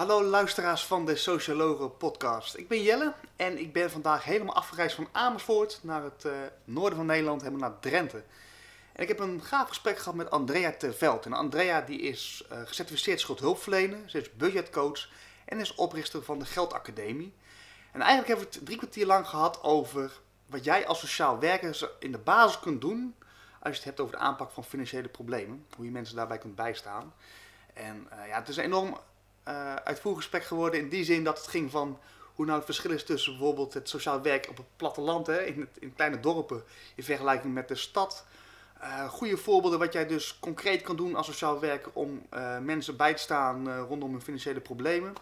Hallo luisteraars van de Sociologen podcast. Ik ben Jelle en ik ben vandaag helemaal afgereisd van Amersfoort naar het uh, noorden van Nederland, helemaal naar Drenthe. En ik heb een gaaf gesprek gehad met Andrea Terveld. En Andrea die is uh, gecertificeerd schuldhulpverlener, is budgetcoach en is oprichter van de Geldacademie. En eigenlijk hebben we het drie kwartier lang gehad over wat jij als sociaal werker in de basis kunt doen als je het hebt over de aanpak van financiële problemen. Hoe je mensen daarbij kunt bijstaan. En uh, ja, het is een enorm uh, uitvoerig gesprek geworden in die zin dat het ging van hoe nou het verschil is tussen bijvoorbeeld het sociaal werk op het platteland, hè, in, in kleine dorpen, in vergelijking met de stad. Uh, goede voorbeelden wat jij dus concreet kan doen als sociaal werker om uh, mensen bij te staan rondom hun financiële problemen.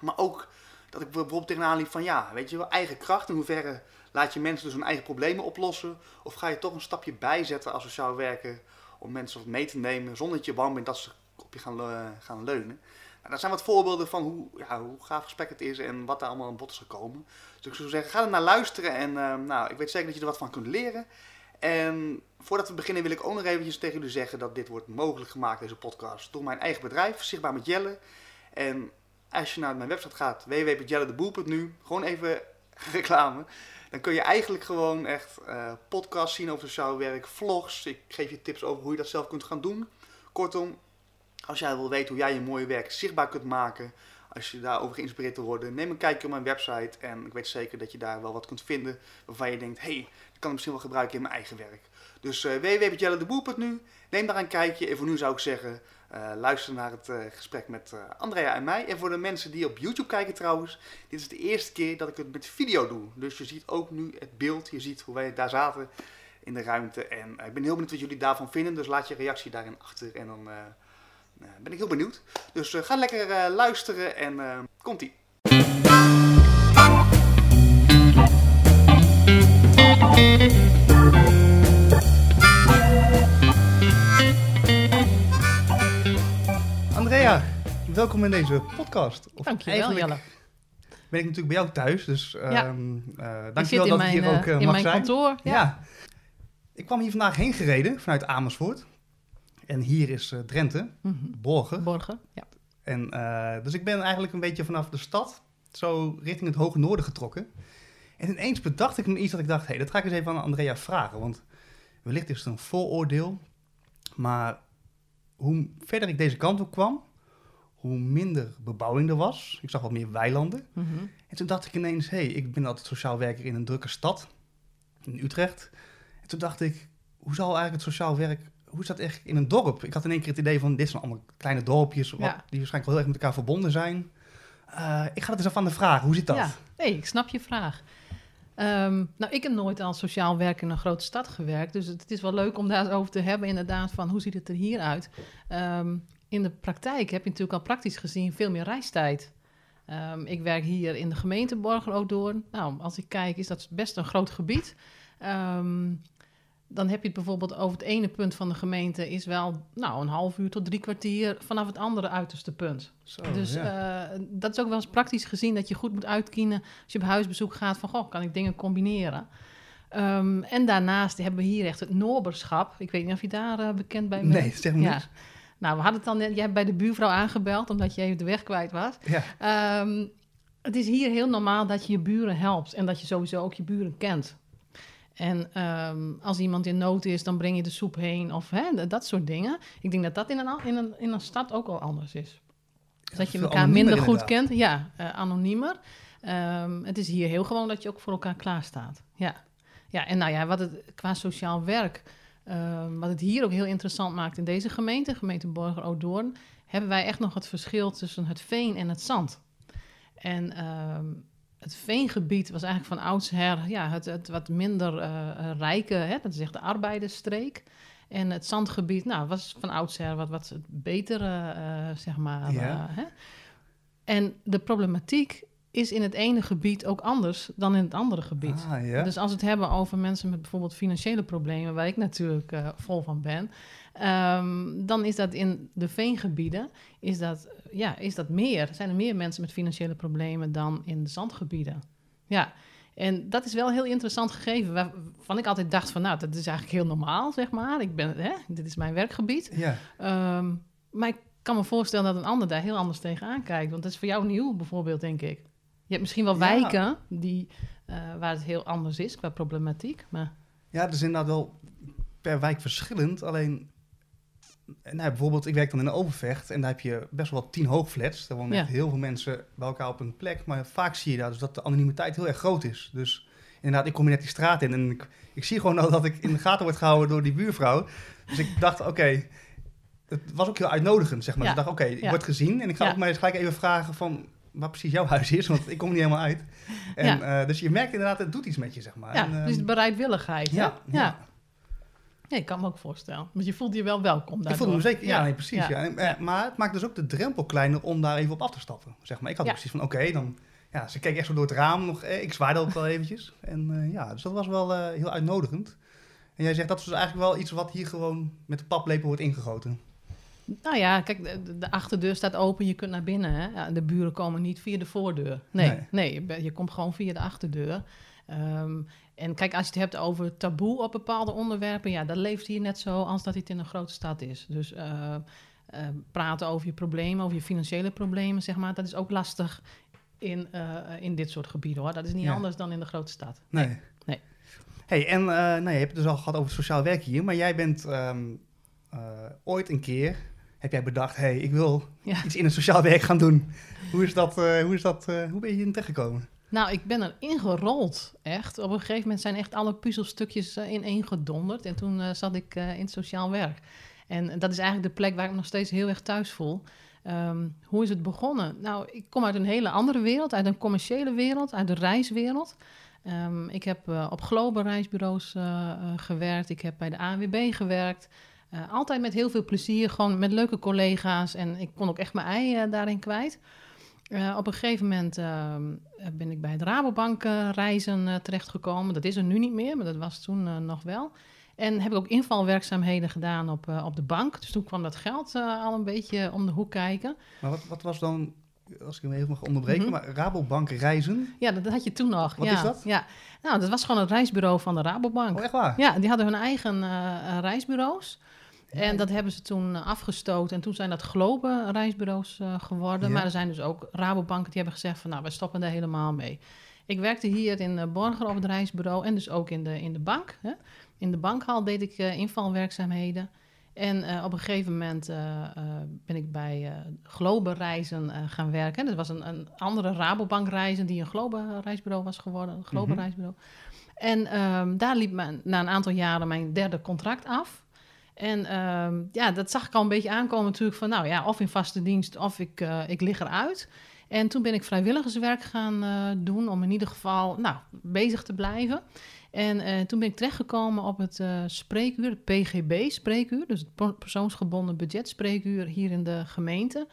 Maar ook dat ik bijvoorbeeld tegenaan liep van ja, weet je wel, eigen kracht. In hoeverre laat je mensen dus hun eigen problemen oplossen? Of ga je toch een stapje bijzetten als sociaal werker om mensen wat mee te nemen zonder dat je bang bent dat ze op je gaan, gaan leunen? Nou, dat zijn wat voorbeelden van hoe, ja, hoe gaaf gesprek het is en wat daar allemaal aan bod is gekomen. Dus ik zou zeggen, ga er naar luisteren en uh, nou, ik weet zeker dat je er wat van kunt leren. En voordat we beginnen wil ik ook nog eventjes tegen jullie zeggen dat dit wordt mogelijk gemaakt, deze podcast, door mijn eigen bedrijf, Zichtbaar met Jelle. En als je naar mijn website gaat, www.jelledeboel.nu, gewoon even reclame. Dan kun je eigenlijk gewoon echt uh, podcasts zien over sociaal werk, vlogs. Ik geef je tips over hoe je dat zelf kunt gaan doen. Kortom, als jij wil weten hoe jij je mooie werk zichtbaar kunt maken, als je daarover geïnspireerd wil worden, neem een kijkje op mijn website. En ik weet zeker dat je daar wel wat kunt vinden waarvan je denkt, hé, hey, dat kan ik misschien wel gebruiken in mijn eigen werk. Dus uh, neem daar een kijkje. En voor nu zou ik zeggen, uh, luister naar het uh, gesprek met Andrea en mij. En voor de mensen die op YouTube kijken trouwens, dit is de eerste keer dat ik het met video doe. Dus je ziet ook nu het beeld, je ziet hoe wij daar zaten in de ruimte. En ik ben heel benieuwd wat jullie daarvan vinden, dus laat je reactie daarin achter en dan ben ik heel benieuwd. Dus ga lekker luisteren en komt-ie. Andrea, welkom in deze podcast. Of Dankjewel, Jelle. Ben ik natuurlijk bij jou thuis, dus uh, ja. uh, dankjewel dat mijn, ik hier ook uh, in mag mijn zijn. kantoor. Ja. ja. Ik kwam hier vandaag heen gereden vanuit Amersfoort. En hier is uh, Drenthe, mm -hmm. Borgen. Borgen, ja. En, uh, dus ik ben eigenlijk een beetje vanaf de stad zo richting het hoge noorden getrokken. En ineens bedacht ik me iets dat ik dacht, hé, hey, dat ga ik eens even aan Andrea vragen. Want wellicht is het een vooroordeel, maar hoe verder ik deze kant op kwam, hoe minder bebouwing er was. Ik zag wat meer weilanden. Mm -hmm. En toen dacht ik ineens, hé, hey, ik ben altijd sociaal werker in een drukke stad, in Utrecht. En toen dacht ik, hoe zal eigenlijk het sociaal werk, hoe is dat echt in een dorp? Ik had in één keer het idee van, dit zijn allemaal kleine dorpjes, wat, Ja. die waarschijnlijk wel heel erg met elkaar verbonden zijn. Uh, ik ga het eens af aan de vraag, hoe zit dat? Ja, nee, ik snap je vraag. Um, nou, ik heb nooit als sociaal werker in een grote stad gewerkt. Dus het, het is wel leuk om daarover te hebben, inderdaad, van hoe ziet het er hier uit. Um, in de praktijk heb je natuurlijk al praktisch gezien veel meer reistijd. Um, ik werk hier in de gemeente Borger-Odoorn. Nou, als ik kijk, is dat best een groot gebied. Um, dan heb je het bijvoorbeeld over het ene punt van de gemeente... is wel nou, een half uur tot drie kwartier vanaf het andere uiterste punt. Zo, dus ja. uh, dat is ook wel eens praktisch gezien... dat je goed moet uitkiezen als je op huisbezoek gaat... van, goh, kan ik dingen combineren? Um, en daarnaast hebben we hier echt het Noorberschap. Ik weet niet of je daar uh, bekend bij bent. Nee, zeg maar ja. Nou, we hadden het dan net... Jij hebt bij de buurvrouw aangebeld... omdat je even de weg kwijt was. Ja. Um, het is hier heel normaal dat je je buren helpt... en dat je sowieso ook je buren kent. En um, als iemand in nood is, dan breng je de soep heen of hè, dat soort dingen. Ik denk dat dat in een, in een, in een stad ook al anders is. Dat je elkaar minder goed kent. Ja, uh, anoniemer. Um, het is hier heel gewoon dat je ook voor elkaar klaar staat. Ja, ja en nou ja, wat het qua sociaal werk... Um, wat het hier ook heel interessant maakt in deze gemeente... gemeente Borger-Odoorn... hebben wij echt nog het verschil tussen het veen en het zand. En... Um, het veengebied was eigenlijk van oudsher ja, het, het wat minder uh, rijke, hè, dat is echt de arbeidersstreek. En het zandgebied nou, was van oudsher wat, wat beter, uh, zeg maar. Ja. Hè. En de problematiek is in het ene gebied ook anders dan in het andere gebied. Ah, ja. Dus als we het hebben over mensen met bijvoorbeeld financiële problemen, waar ik natuurlijk uh, vol van ben, um, dan is dat in de veengebieden is dat, ja, is dat meer. Zijn er meer mensen met financiële problemen dan in de zandgebieden? Ja. En dat is wel een heel interessant gegeven, waarvan ik altijd dacht van, nou, dat is eigenlijk heel normaal, zeg maar. Ik ben, hè, dit is mijn werkgebied. Ja. Um, maar ik kan me voorstellen dat een ander daar heel anders tegenaan kijkt. Want dat is voor jou nieuw, bijvoorbeeld, denk ik. Je hebt misschien wel Ja. wijken die, eh, waar het heel anders is qua problematiek. Maar Ja, dat is inderdaad wel per wijk verschillend. Alleen, nou, bijvoorbeeld, ik werk dan in Overvecht en daar heb je best wel tien hoogflats. Daar wonen Ja. echt heel veel mensen bij elkaar op een plek. Maar vaak zie je daar dus dat de anonimiteit heel erg groot is. Dus inderdaad, ik kom hier net die straat in en ik, ik zie gewoon al dat ik in de gaten word gehouden door die buurvrouw. Dus ik dacht, oké, het was ook heel uitnodigend, zeg maar. Ja. Dus ik dacht, oké, ik word gezien en ik ga ook maar eens gelijk even vragen van... Waar precies jouw huis is, want ik kom niet helemaal uit. En, eh, dus je merkt inderdaad, het doet iets met je, zeg maar. ja, En, dus ehm, de bereidwilligheid. ja, ja. ja. Nee, ik kan me ook voorstellen. Want je voelt je wel welkom Ik daardoor. vond hem zeker, ja, Ja. nee, precies. Ja. Ja. Eh, Maar het maakt dus ook de drempel kleiner om daar even op af te stappen. Zeg maar. Ik had Ja. precies van, oké, dan... Ja, ze keek echt zo door het raam nog. Eh, ik zwaaide ook wel eventjes. En eh, ja, dus dat was wel heel uitnodigend. En jij zegt, dat is dus eigenlijk wel iets wat hier gewoon met de paplepel wordt ingegoten. Nou ja, kijk, de, de achterdeur staat open, je kunt naar binnen. Hè? Ja, de buren komen niet via de voordeur. Nee, Nee. nee. je, komt gewoon via de achterdeur. Ehm, en kijk, als je het hebt over taboe op bepaalde onderwerpen, ja, dat leeft hier net zo als dat het in een grote stad is. Dus eh, eh, praten over je problemen, over je financiële problemen, zeg maar, dat is ook lastig in, eh, in dit soort gebieden hoor. Dat is niet Ja. anders dan in de grote stad. Nee. Nee. hey, en nou, je hebt het dus al gehad over sociaal werk hier. Maar jij bent ehm, eh, ooit een keer... Heb jij bedacht, hey, ik wil Ja. iets in het sociaal werk gaan doen. Hoe is dat, eh, hoe is dat, eh, hoe ben je hierin terechtgekomen? Nou, ik ben erin gerold, echt. Op een gegeven moment zijn echt alle puzzelstukjes eh, ineen gedonderd. En toen zat ik in het sociaal werk. En dat is eigenlijk de plek waar ik nog steeds heel erg thuis voel. Ehm, hoe is het begonnen? Nou, ik kom uit een hele andere wereld, uit een commerciële wereld, uit de reiswereld. Ehm, ik heb op global reisbureaus gewerkt, ik heb bij de ANWB gewerkt. Eh, altijd met heel veel plezier, gewoon met leuke collega's. En ik kon ook echt mijn ei eh, daarin kwijt. Eh, op een gegeven moment ehm, ben ik bij het Rabobank reizen terechtgekomen. Dat is er nu niet meer, maar dat was toen nog wel. En heb ik ook invalwerkzaamheden gedaan op, op de bank. Dus toen kwam dat geld al een beetje om de hoek kijken. Maar wat, wat was dan, als ik hem even mag onderbreken, Mhm. maar Rabobank reizen? Ja, dat had je toen nog. Wat ja, is dat? Ja. Nou, dat was gewoon het reisbureau van de Rabobank. Oh, echt waar? Ja, die hadden hun eigen reisbureaus. En dat hebben ze toen eh, afgestoten. En toen zijn dat Globe reisbureaus eh, geworden. Ja. Maar er zijn dus ook Rabobanken die hebben gezegd van... nou, wij stoppen daar helemaal mee. Ik werkte hier in eh, Borger op het reisbureau... en dus ook in de, in de bank. Hè. In de bankhal deed ik invalwerkzaamheden. En op een gegeven moment ben ik bij Globe Reizen gaan werken. Dat was een, een andere Rabobank Reizen... die een Globe reisbureau was geworden. Een Globe Mhm. reisbureau. En ehm, daar liep mijn, na een aantal jaren mijn derde contract af... En ehm, ja, dat zag ik al een beetje aankomen natuurlijk van, nou ja, of in vaste dienst of ik, eh, ik lig eruit. En toen ben ik vrijwilligerswerk gaan eh, doen om in ieder geval, nou, bezig te blijven. En eh, toen ben ik terechtgekomen op het spreekuur, het PGB-spreekuur, dus het per- persoonsgebonden budgetspreekuur hier in de gemeente.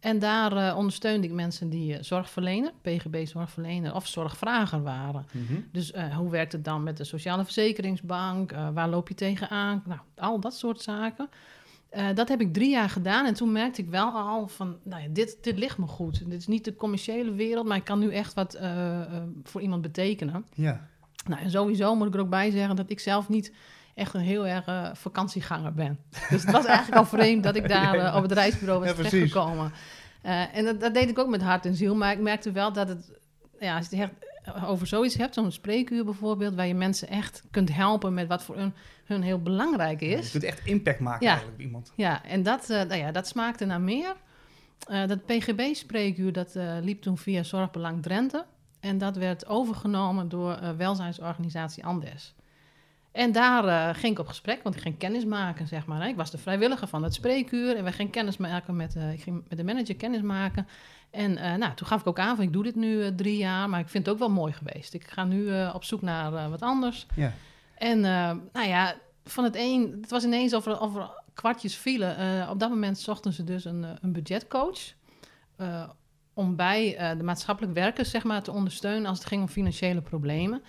En daar eh, ondersteunde ik mensen die eh, zorgverlener, PGB-zorgverlener of zorgvrager waren. Mhm. Dus eh, hoe werkt het dan met de Sociale Verzekeringsbank? Waar loop je tegenaan? Nou, al dat soort zaken. Dat heb ik drie jaar gedaan en toen merkte ik wel al van, nou ja, dit, dit ligt me goed. Dit is niet de commerciële wereld, maar ik kan nu echt wat voor iemand betekenen. Ja. Nou, en sowieso moet ik er ook bij zeggen dat ik zelf niet echt een heel erg eh, vakantieganger ben. Dus het was eigenlijk al vreemd dat ik daar Ja. eh, op het reisbureau was Ja, terechtgekomen. Eh, en dat, dat deed ik ook met hart en ziel, maar ik merkte wel dat het, ja, als je het echt over zoiets hebt, zo'n spreekuur bijvoorbeeld, waar je mensen echt kunt helpen met wat voor hun, hun heel belangrijk Je is. kunt echt impact maken Ja. eigenlijk op iemand. Ja, en dat, nou ja, dat smaakte naar meer. Dat PGB-spreekuur dat liep toen via Zorgbelang Drenthe. En dat werd overgenomen door welzijnsorganisatie Andes. En daar eh, ging ik op gesprek, want ik ging kennis maken, zeg maar. hè. Ik was de vrijwilliger van het spreekuur en we gingen kennis maken met, eh, ik ging met de manager kennis maken. En eh, nou, toen gaf ik ook aan van ik doe dit nu drie jaar, maar ik vind het ook wel mooi geweest. Ik ga nu op zoek naar wat anders. Ja. En nou ja, van het een, het was ineens of er, of er kwartjes vielen. Op dat moment zochten ze dus een, een budgetcoach. om bij de maatschappelijk werkers zeg maar, te ondersteunen als het ging om financiële problemen.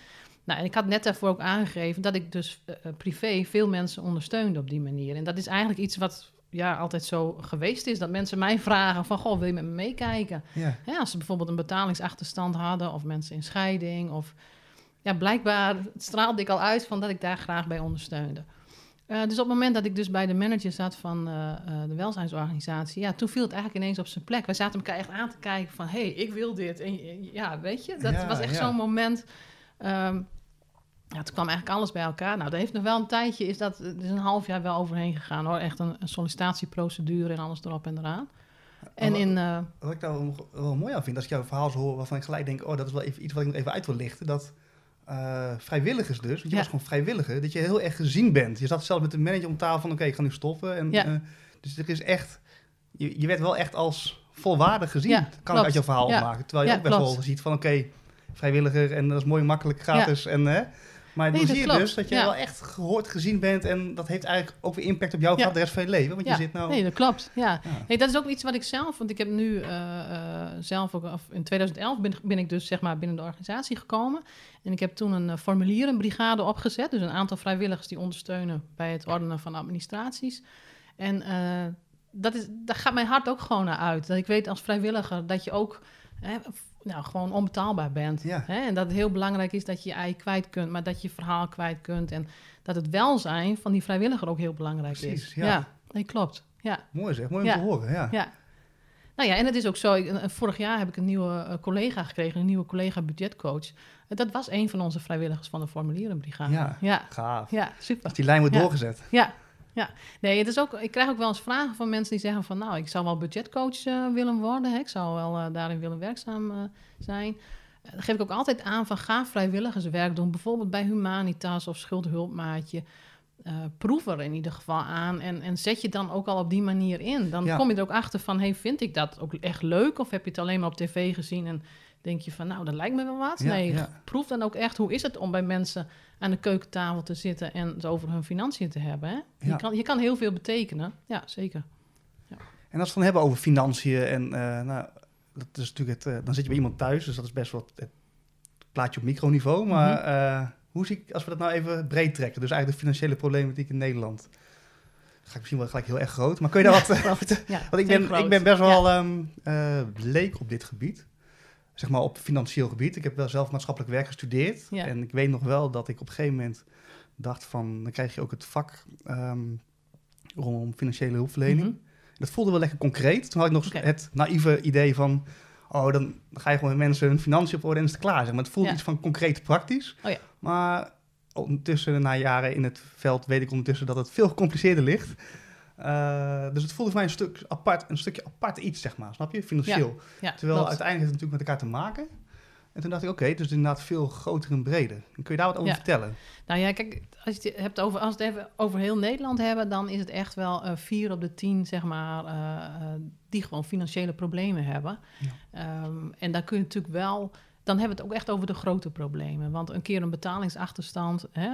Nou, en ik had net daarvoor ook aangegeven dat ik dus eh, eh, privé veel mensen ondersteunde op die manier. En dat is eigenlijk iets wat ja, altijd zo geweest is. Dat mensen mij vragen van, goh, wil je met me meekijken? Ja. Ja, als ze bijvoorbeeld een betalingsachterstand hadden of mensen in scheiding. Of ja, blijkbaar straalde ik al uit van dat ik daar graag bij ondersteunde. Eh, dus op het moment dat ik dus bij de manager zat van de welzijnsorganisatie, ja, toen viel het eigenlijk ineens op zijn plek. Wij zaten elkaar echt aan te kijken van, hé, hey, ik wil dit. En ja, weet je, dat Ja, was echt ja. zo'n moment. Ehm ja, toen kwam eigenlijk alles bij elkaar. Nou, dat heeft nog wel een tijdje, is dat, is een half jaar wel overheen gegaan hoor. Echt een, een sollicitatieprocedure en alles erop en eraan. En wat- in, eh, Wat ik daar wel, wel mooi aan vind, als ik jouw verhaal zo hoor, waarvan ik gelijk denk, oh, dat is wel even iets wat ik nog even uit wil lichten. Dat eh, vrijwilligers dus, want je Ja. was gewoon vrijwilliger, dat je heel erg gezien bent. Je zat zelf met de manager om tafel van, oké, ik ga nu stoppen. En, Ja. eh, dus er is echt, je, je werd wel echt als volwaardig gezien. Ja, kan ik uit jouw verhaal Ja. opmaken. Terwijl je ook best klopt. wel ziet van, oké, vrijwilliger en dat is mooi makkelijk gratis. En, hè, maar Nee, dan dat zie je klopt. dus dat je Ja. wel echt gehoord, gezien bent en dat heeft eigenlijk ook weer impact op jou Ja. gehad de rest van je leven. Want Ja. je zit nou... Nee, dat klopt. Ja. Nee, dat is ook iets wat ik zelf, want ik heb nu eh, eh, zelf ook, of in 2011 ben, ben ik dus zeg maar binnen de organisatie gekomen. En ik heb toen een eh, formulierenbrigade opgezet, dus een aantal vrijwilligers die ondersteunen bij het ordenen van administraties. En dat is, daar gaat mijn hart ook gewoon naar uit. Dat ik weet als vrijwilliger dat je ook hè, nou, gewoon onbetaalbaar bent. Ja. Hè? En dat het heel belangrijk is dat je je ei kwijt kunt, maar dat je verhaal kwijt kunt. En dat het welzijn van die vrijwilliger ook heel belangrijk Precies, is. ja. nee, klopt. Ja. Mooi zeg, mooi om Ja. te horen. Ja. Ja. Nou ja, en het is ook zo. ik- vorig jaar heb ik een nieuwe eh, collega gekregen, een nieuwe collega budgetcoach. Eh, dat was een van onze vrijwilligers van de formulierenbrigade. Ja. ja, Gaaf. ja, super. Als die lijn wordt Ja. doorgezet. Ja, ja. Nee, het is ook, ik krijg ook wel eens vragen van mensen die zeggen van... nou, ik zou wel budgetcoach eh, willen worden. Hè? Ik zou wel eh, daarin willen werkzaam eh, zijn. Dan geef ik ook altijd aan van ga vrijwilligerswerk doen. Bijvoorbeeld bij Humanitas of Schuldhulpmaatje. Proef er in ieder geval aan en, en zet je dan ook al op die manier in. Dan Ja. kom je er ook achter van, hey, vind ik dat ook echt leuk? Of heb je het alleen maar op tv gezien en denk je van, nou, dat lijkt me wel wat? Ja, nee, ja. proef dan ook echt, hoe is het om bij mensen aan de keukentafel te zitten en het over hun financiën te hebben? Hè? Ja. Je, kan, je kan heel veel betekenen. Ja, zeker. En als we het dan hebben over financiën en eh, nou, dat is natuurlijk het, eh, dan zit je bij iemand thuis, dus dat is best wel het, plaatje op microniveau. Maar Mhm. eh, hoe zie ik, als we dat nou even breed trekken, dus eigenlijk de financiële problematiek in Nederland. Ga ik misschien wel gelijk heel erg groot, maar kun je daar wat eh, over Ja, Want ik ben, groot. ik ben best Ja. wel ehm eh, leek op dit gebied. Zeg maar op financieel gebied. Ik heb wel zelf maatschappelijk werk gestudeerd. Ja. En ik weet nog wel dat ik op een gegeven moment dacht van... dan krijg je ook het vak ehm, rondom financiële hulpverlening. Mhm. Dat voelde wel lekker concreet. Toen had ik nog het naïeve idee van... oh, dan ga je gewoon met mensen hun financiën op orde en is het klaar. Zeg maar het voelde Ja. iets van concreet praktisch. Oh ja. Maar ondertussen, na jaren in het veld, weet ik ondertussen dat het veel gecompliceerder ligt. Eh, dus het voelde voor mij een, stuk apart, een stukje apart iets, zeg maar. Snap je? Financieel. Ja, Terwijl uiteindelijk heeft het natuurlijk met elkaar te maken. En toen dacht ik, oké, het is inderdaad veel groter en breder. Kun je daar wat over Ja. vertellen? Nou ja, kijk, als je het hebt over, als we het even over heel Nederland hebben, dan is het echt wel eh, vier op de tien, zeg maar, eh, die gewoon financiële problemen hebben. Ehm, en daar kun je natuurlijk wel, dan hebben we het ook echt over de grote problemen. Want een keer een betalingsachterstand, hè,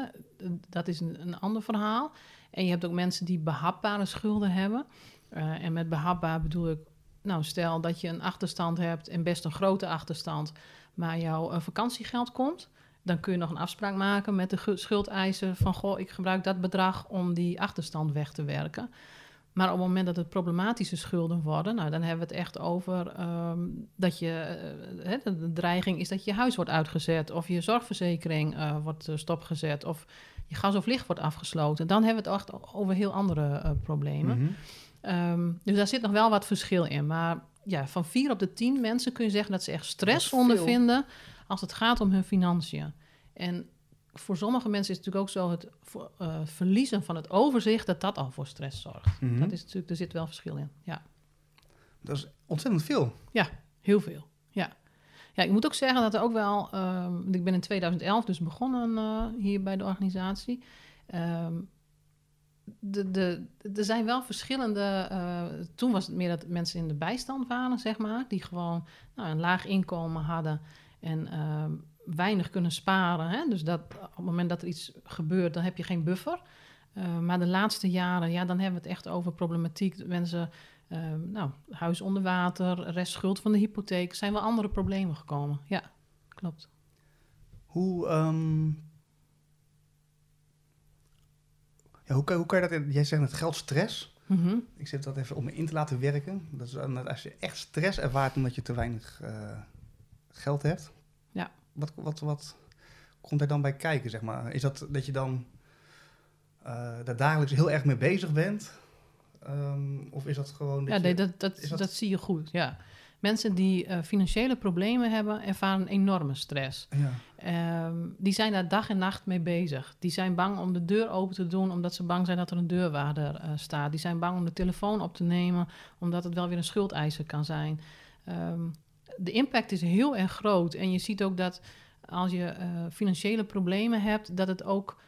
dat is een, een ander verhaal. En je hebt ook mensen die behapbare schulden hebben. Eh, en met behapbaar bedoel ik, nou stel dat je een achterstand hebt en best een grote achterstand, maar jouw eh, vakantiegeld komt. Dan kun je nog een afspraak maken met de schuldeiser van... goh, ik gebruik dat bedrag om die achterstand weg te werken. Maar op het moment dat het problematische schulden worden... Nou, dan hebben we het echt over ehm, dat je... eh, de, dreiging is dat je huis wordt uitgezet... of je zorgverzekering wordt stopgezet... of je gas of licht wordt afgesloten. Dan hebben we het echt over heel andere eh, problemen. Mhm. Ehm, dus daar zit nog wel wat verschil in. Maar ja, van vier op de tien mensen kun je zeggen dat ze echt stress ondervinden als het gaat om hun financiën. En voor sommige mensen is het natuurlijk ook zo het eh, verliezen van het overzicht, dat dat al voor stress zorgt. Mhm. Dat is natuurlijk, er zit wel verschil in. Ja, Dat is ontzettend veel. heel veel. Ja. Ja, ik moet ook zeggen dat er ook wel, want ik ben in 2011 dus begonnen eh, hier bij de organisatie. Ehm, de, de, er zijn wel verschillende. eh, toen was het meer dat mensen in de bijstand waren, zeg maar, die gewoon nou, een laag inkomen hadden en ehm, weinig kunnen sparen. Hè? Dus dat op het moment dat er iets gebeurt, dan heb je geen buffer. Maar de laatste jaren, ja, dan hebben we het echt over problematiek. Mensen, ehm, nou, huis onder water, restschuld van de hypotheek, zijn wel andere problemen gekomen. Ja, klopt. Hoe, ehm, ja, hoe, kan, hoe kan je dat... Jij zegt het geldstress. Mhm. Ik zet dat even om me in te laten werken. Dat is dan als je echt stress ervaart omdat je te weinig eh, geld hebt. Ja. Wat, wat, wat komt er dan bij kijken, zeg maar? Is dat dat je dan eh, daar dagelijks heel erg mee bezig bent? Ehm, of is dat gewoon... Ja, je- nee, dat, dat, dat... dat- zie je goed, ja. Mensen die eh, financiële problemen hebben, ervaren enorme stress. Ja, Ehm, die zijn daar dag en nacht mee bezig. Die zijn bang om de deur open te doen, omdat ze bang zijn dat er een deurwaarder eh, staat. Die zijn bang om de telefoon op te nemen, omdat het wel weer een schuldeiser kan zijn. Ehm, de impact is heel erg groot. En je ziet ook dat als je eh, financiële problemen hebt, dat het ook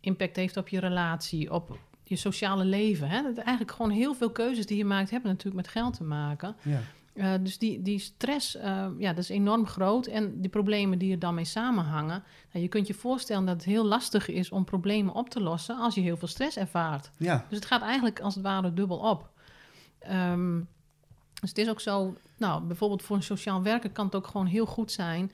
impact heeft op je relatie, op je sociale leven. Hè? Dat eigenlijk gewoon heel veel keuzes die je maakt, hebben natuurlijk met geld te maken. ja. Uh, dus die, die stress, uh, ja, dat is enorm groot. En die problemen die er dan mee samenhangen. Nou, je kunt je voorstellen dat het heel lastig is om problemen op te lossen als je heel veel stress ervaart. ja. Dus het gaat eigenlijk als het ware dubbel op. Um, dus het is ook zo, nou, bijvoorbeeld voor een sociaal werker kan het ook gewoon heel goed zijn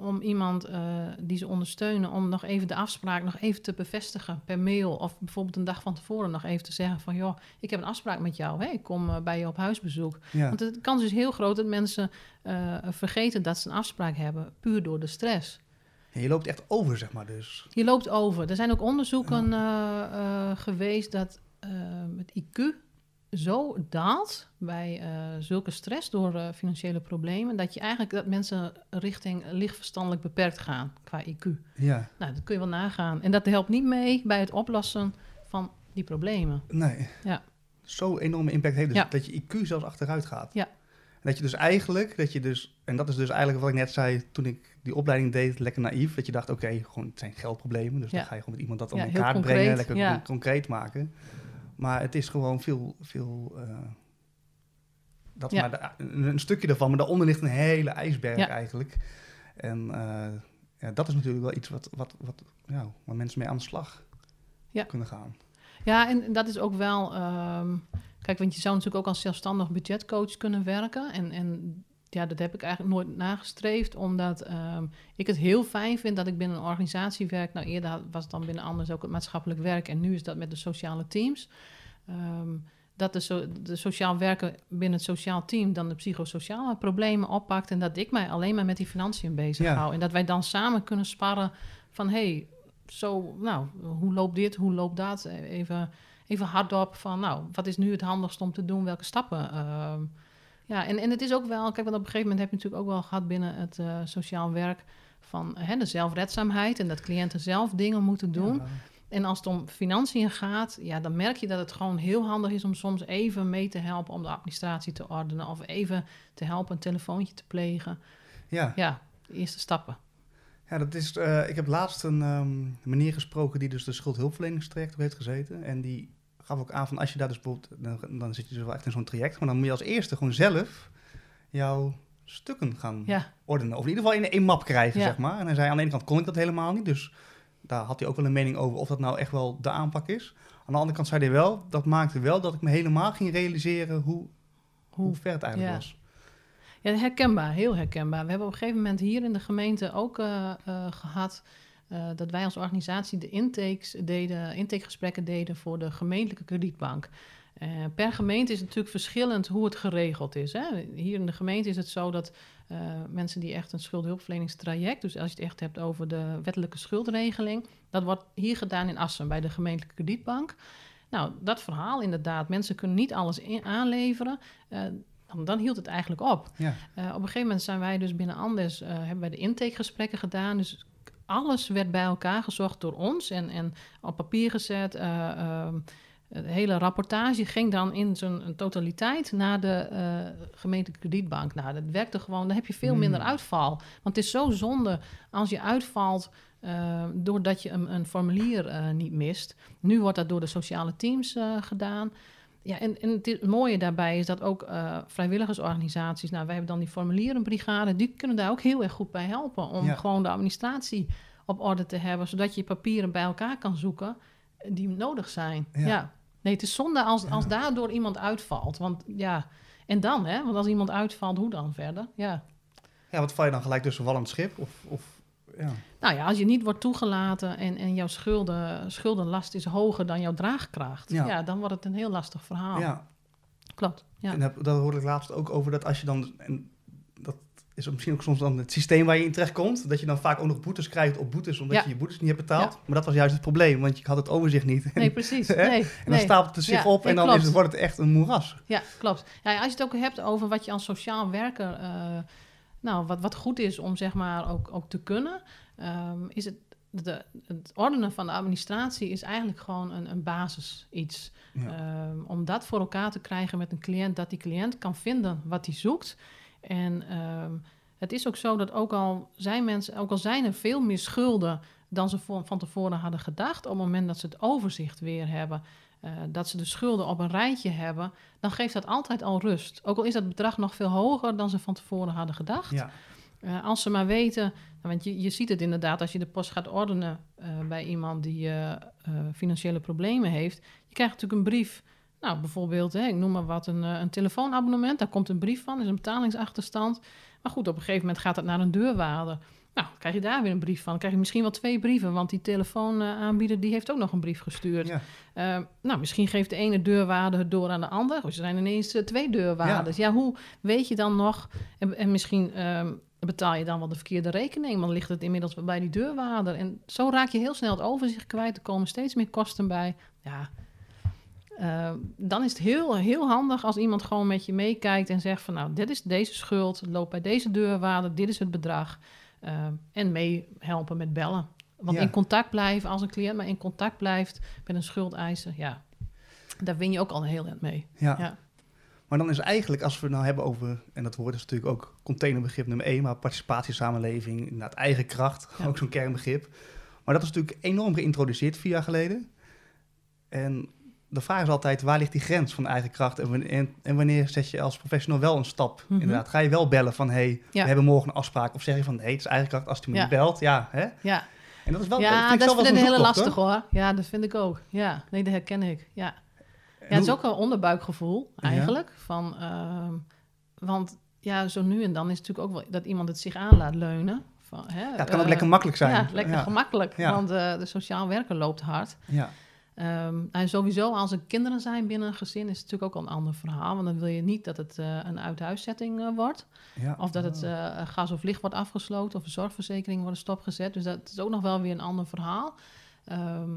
om iemand uh, die ze ondersteunen, om nog even de afspraak nog even te bevestigen per mail. Of bijvoorbeeld een dag van tevoren nog even te zeggen van, joh, ik heb een afspraak met jou, hè? ik kom uh, bij je op huisbezoek. Ja. Want de kans is heel groot dat mensen uh, vergeten dat ze een afspraak hebben, puur door de stress. Ja, je loopt echt over, zeg maar dus. Je loopt over. Er zijn ook onderzoeken ja. geweest dat het IQ zo daalt bij uh, zulke stress door uh, financiële problemen, dat je eigenlijk dat mensen richting lichtverstandelijk beperkt gaan qua IQ. Ja. Nou, dat kun je wel nagaan. En dat helpt niet mee bij het oplossen van die problemen. Nee. Ja. Zo enorme impact heeft dus Ja. dat je IQ zelfs achteruit gaat. Ja. En dat je dus eigenlijk, dat je dus, en dat is dus eigenlijk wat ik net zei toen ik die opleiding deed, lekker naïef, dat je dacht, oké, gewoon het zijn geldproblemen, dus Ja. dan ga je gewoon met iemand dat Ja, kaart concreet, brengen, lekker concreet maken. Maar het is gewoon veel, veel uh, dat Ja. maar de- een, stukje daarvan, maar daaronder ligt een hele ijsberg Ja. eigenlijk. En uh, ja, dat is natuurlijk wel iets wat, wat, wat ja, waar mensen mee aan de slag kunnen gaan. Ja, en dat is ook wel. ehm, kijk, want je zou natuurlijk ook als zelfstandig budgetcoach kunnen werken. En, en ja, dat heb ik eigenlijk nooit nagestreefd, omdat ehm, ik het heel fijn vind dat ik binnen een organisatie werk. Nou, eerder was het dan binnen anders ook het maatschappelijk werk. En nu is dat met de sociale teams. Ehm, dat de, so de sociaal werker binnen het sociaal team dan de psychosociale problemen oppakt. En dat ik mij alleen maar met die financiën bezig Ja. hou. En dat wij dan samen kunnen sparren van hey, zo, nou, hoe loopt dit, hoe loopt dat? Even, even hardop van, nou, wat is nu het handigst om te doen? Welke stappen? Ehm, ja, en, en het is ook wel, kijk, want op een gegeven moment heb je natuurlijk ook wel gehad binnen het eh, sociaal werk van hè, de zelfredzaamheid en dat cliënten zelf dingen moeten doen. Ja. En als het om financiën gaat, ja, dan merk je dat het gewoon heel handig is om soms even mee te helpen om de administratie te ordenen of even te helpen een telefoontje te plegen. ja. Ja, de eerste stappen. Ja, dat is, eh, ik heb laatst een ehm, meneer gesproken die dus de schuldhulpverleningstraject heeft gezeten. En die gaf ook aan van als je daar dus bijvoorbeeld, dan, dan zit je dus wel echt in zo'n traject. Maar dan moet je als eerste gewoon zelf jouw stukken gaan Ja, ordenen. Of in ieder geval in één map krijgen, Ja. zeg maar. En hij zei aan de ene kant kon ik dat helemaal niet. Dus daar had hij ook wel een mening over of dat nou echt wel de aanpak is. Aan de andere kant zei hij wel, dat maakte wel dat ik me helemaal ging realiseren hoe, hoe ver het eigenlijk Ja. was. Ja, herkenbaar, heel herkenbaar. We hebben op een gegeven moment hier in de gemeente ook eh, eh, gehad eh, dat wij als organisatie de intakes deden, intakegesprekken deden voor de gemeentelijke kredietbank. Eh, per gemeente is het natuurlijk verschillend hoe het geregeld is. Hè. Hier in de gemeente is het zo dat eh, mensen die echt een schuldhulpverleningstraject, dus als je het echt hebt over de wettelijke schuldregeling, dat wordt hier gedaan in Assen bij de gemeentelijke kredietbank. Nou, dat verhaal inderdaad, mensen kunnen niet alles in- aanleveren. dan, dan hield het eigenlijk op. Ja, op een gegeven moment zijn wij dus binnen Andes, eh, hebben wij de intakegesprekken gedaan. Dus alles werd bij elkaar gezocht door ons en, en op papier gezet. eh, ehm, de hele rapportage ging dan in zijn totaliteit naar de eh, gemeentelijke kredietbank. Nou, dat werkte gewoon, dan heb je veel Hmm. minder uitval. Want het is zo zonde als je uitvalt eh, doordat je een, een formulier niet mist. Nu wordt dat door de sociale teams gedaan. Ja, en, en het, mooie daarbij is dat ook eh, vrijwilligersorganisaties, nou, wij hebben dan die formulierenbrigade, die kunnen daar ook heel erg goed bij helpen om Ja. gewoon de administratie op orde te hebben, zodat je papieren bij elkaar kan zoeken eh, die nodig zijn. Ja. Ja. Nee, het is zonde als, als daardoor iemand uitvalt. Want ja, en dan, hè? Want als iemand uitvalt, hoe dan verder? Ja. ja wat val je dan gelijk tussen wal en het schip? Of, of, ja. Nou ja, als je niet wordt toegelaten en, en jouw schulden, schuldenlast is hoger dan jouw draagkracht, Ja. ja. dan wordt het een heel lastig verhaal. ja, Klopt. Ja. En dat, dat hoorde ik laatst ook over dat als je dan. En dat is misschien ook soms dan het systeem waar je in terecht komt. Dat je dan vaak ook nog boetes krijgt op boetes, omdat Ja. je je boetes niet hebt betaald. Ja. Maar dat was juist het probleem, want je had het overzicht niet. Nee, precies. Nee, En dan nee. stapelt het zich op en dan klopt. is het, wordt het echt een moeras. Ja, klopt. Ja, als je het ook hebt over wat je als sociaal werker, eh, nou, wat, wat goed is om zeg maar ook, ook te kunnen, ehm, is het, de, het ordenen van de administratie is eigenlijk gewoon een, een basis iets. Ja. Ehm, om dat voor elkaar te krijgen met een cliënt, dat die cliënt kan vinden wat hij zoekt. En ehm, het is ook zo dat ook al zijn mensen, ook al zijn er veel meer schulden dan ze van, van tevoren hadden gedacht, op het moment dat ze het overzicht weer hebben, eh, dat ze de schulden op een rijtje hebben, dan geeft dat altijd al rust. Ook al is dat bedrag nog veel hoger dan ze van tevoren hadden gedacht. Ja. Eh, als ze maar weten, want je, je ziet het inderdaad als je de post gaat ordenen eh, bij iemand die eh, financiële problemen heeft. Je krijgt natuurlijk een brief, nou bijvoorbeeld, hè, ik noem maar wat, een, een telefoonabonnement. Daar komt een brief van, is een betalingsachterstand. Maar goed, op een gegeven moment gaat het naar een deurwaarder. Nou, krijg je daar weer een brief van. Dan krijg je misschien wel twee brieven, want die telefoonaanbieder die heeft ook nog een brief gestuurd. Ja. Nou, misschien geeft de ene deurwaarder het door aan de ander. Of er zijn ineens twee deurwaarders. Ja. hoe weet je dan nog? En, en misschien ehm, betaal je dan wel de verkeerde rekening, want dan ligt het inmiddels bij die deurwaarder. En zo raak je heel snel het overzicht kwijt. Er komen steeds meer kosten bij. Ja, eh, dan is het heel, heel handig als iemand gewoon met je meekijkt en zegt van nou, dit is deze schuld, het loopt bij deze deurwaarder, dit is het bedrag. Eh, en meehelpen met bellen. Want Ja. in contact blijven, als een cliënt maar in contact blijft met een schuldeiser, ja, daar win je ook al een heel eind mee. Ja. Ja. Maar dan is eigenlijk, als we het nou hebben over, en dat woord is natuurlijk ook containerbegrip nummer één, maar participatiesamenleving, inderdaad eigen kracht, Ja. ook zo'n kernbegrip. Maar dat is natuurlijk enorm geïntroduceerd vier jaar geleden. En de vraag is altijd, waar ligt die grens van eigen kracht en wanneer, en, en wanneer zet je als professional wel een stap? Mhm. Inderdaad, ga je wel bellen van, hé, hey, Ja. we hebben morgen een afspraak. Of zeg je van, nee, het is eigen kracht als hij me Ja. niet belt. Ja, hè? Ja, En dat is wel, ja vind ik dat vind ik zo'n heel zoektocht, lastig hoor. Ja, dat vind ik ook. Ja, nee, dat herken ik. Ja. Ja, het is ook wel onderbuikgevoel Ja. eigenlijk. Van, ehm, want ja, zo nu en dan is het natuurlijk ook wel dat iemand het zich aan laat leunen. Van, hè, Ja, het kan ook eh, lekker makkelijk zijn. Ja, lekker ja. gemakkelijk. Want eh, de sociaal werker loopt hard. Ja. Ehm, en sowieso, als er kinderen zijn binnen een gezin, is het natuurlijk ook een ander verhaal. Want dan wil je niet dat het eh, een uithuiszetting eh, wordt. Ja. Of dat het Oh. gas of licht wordt afgesloten. Of de zorgverzekering wordt stopgezet. Dus dat is ook nog wel weer een ander verhaal. Ehm,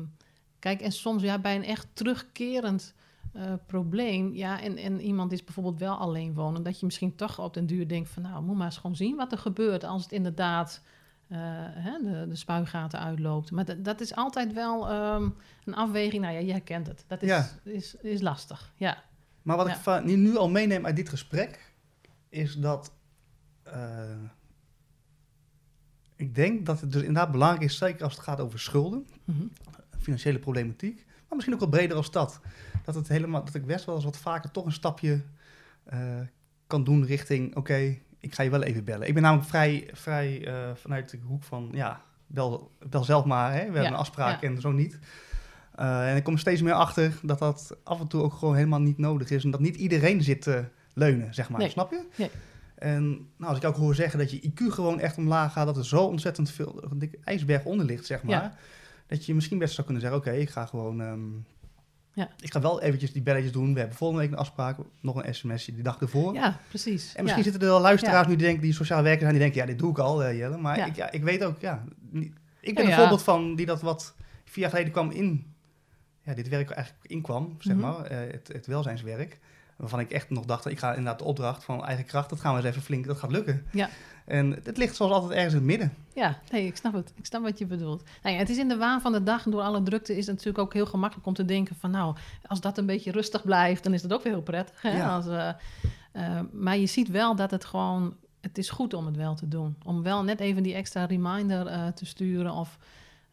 kijk, en soms ja, bij een echt terugkerend eh, probleem. Ja, en, en iemand is bijvoorbeeld wel alleen wonen. Dat je misschien toch op den duur denkt van... nou, moet maar eens gewoon zien wat er gebeurt... als het inderdaad eh, hè, de, de spuigaten uitloopt. Maar dat, is altijd wel ehm, een afweging. Nou ja, jij kent het. Dat is, Ja. is, is lastig, ja. Maar wat Ja. ik nu al meeneem uit dit gesprek, is dat eh, ik denk dat het dus inderdaad belangrijk is, zeker als het gaat over schulden, Mhm. financiële problematiek, maar misschien ook wel breder als dat. Dat, het helemaal, dat ik best wel eens wat vaker toch een stapje eh, kan doen richting, oké, ik ga je wel even bellen. Ik ben namelijk vrij, vrij eh, vanuit de hoek van, ja, bel, bel zelf maar, hè? we hebben een afspraak ja. en zo niet. Eh, en ik kom er steeds meer achter dat dat af en toe ook gewoon helemaal niet nodig is. En dat niet iedereen zit te leunen, zeg maar. Nee. Snap je? Nee. En nou, als ik ook hoor zeggen dat je IQ gewoon echt omlaag gaat, dat er zo ontzettend veel een dikke ijsberg onder ligt, zeg maar. Ja. Dat je misschien best zou kunnen zeggen, oké, ik ga gewoon... ehm, Ja. Ik ga wel eventjes die belletjes doen. We hebben volgende week een afspraak, nog een sms'je die dag ervoor. Ja, precies. En misschien ja. zitten er wel luisteraars nu die denken, die sociaal werkers zijn, die denken, ja, dit doe ik al, eh, Jelle. Maar. Ik, ja, ik weet ook, ja, niet- ik ben een voorbeeld van die dat wat vier jaar geleden kwam in, ja, dit werk eigenlijk inkwam, zeg Mhm. maar, eh, het, het welzijnswerk. Waarvan ik echt nog dacht, ik ga inderdaad de opdracht van eigen kracht, dat gaan we eens even flink, dat gaat lukken. Ja. En het ligt zoals altijd ergens in het midden. Ja, nee, ik snap het. Ik snap wat je bedoelt. Nou ja, het is in de waan van de dag en door alle drukte is het natuurlijk ook heel gemakkelijk om te denken van nou, als dat een beetje rustig blijft, dan is dat ook weer heel prettig. Hè? Ja. Als, eh, eh, maar je ziet wel dat het gewoon, het is goed om het wel te doen. Om wel net even die extra reminder eh, te sturen of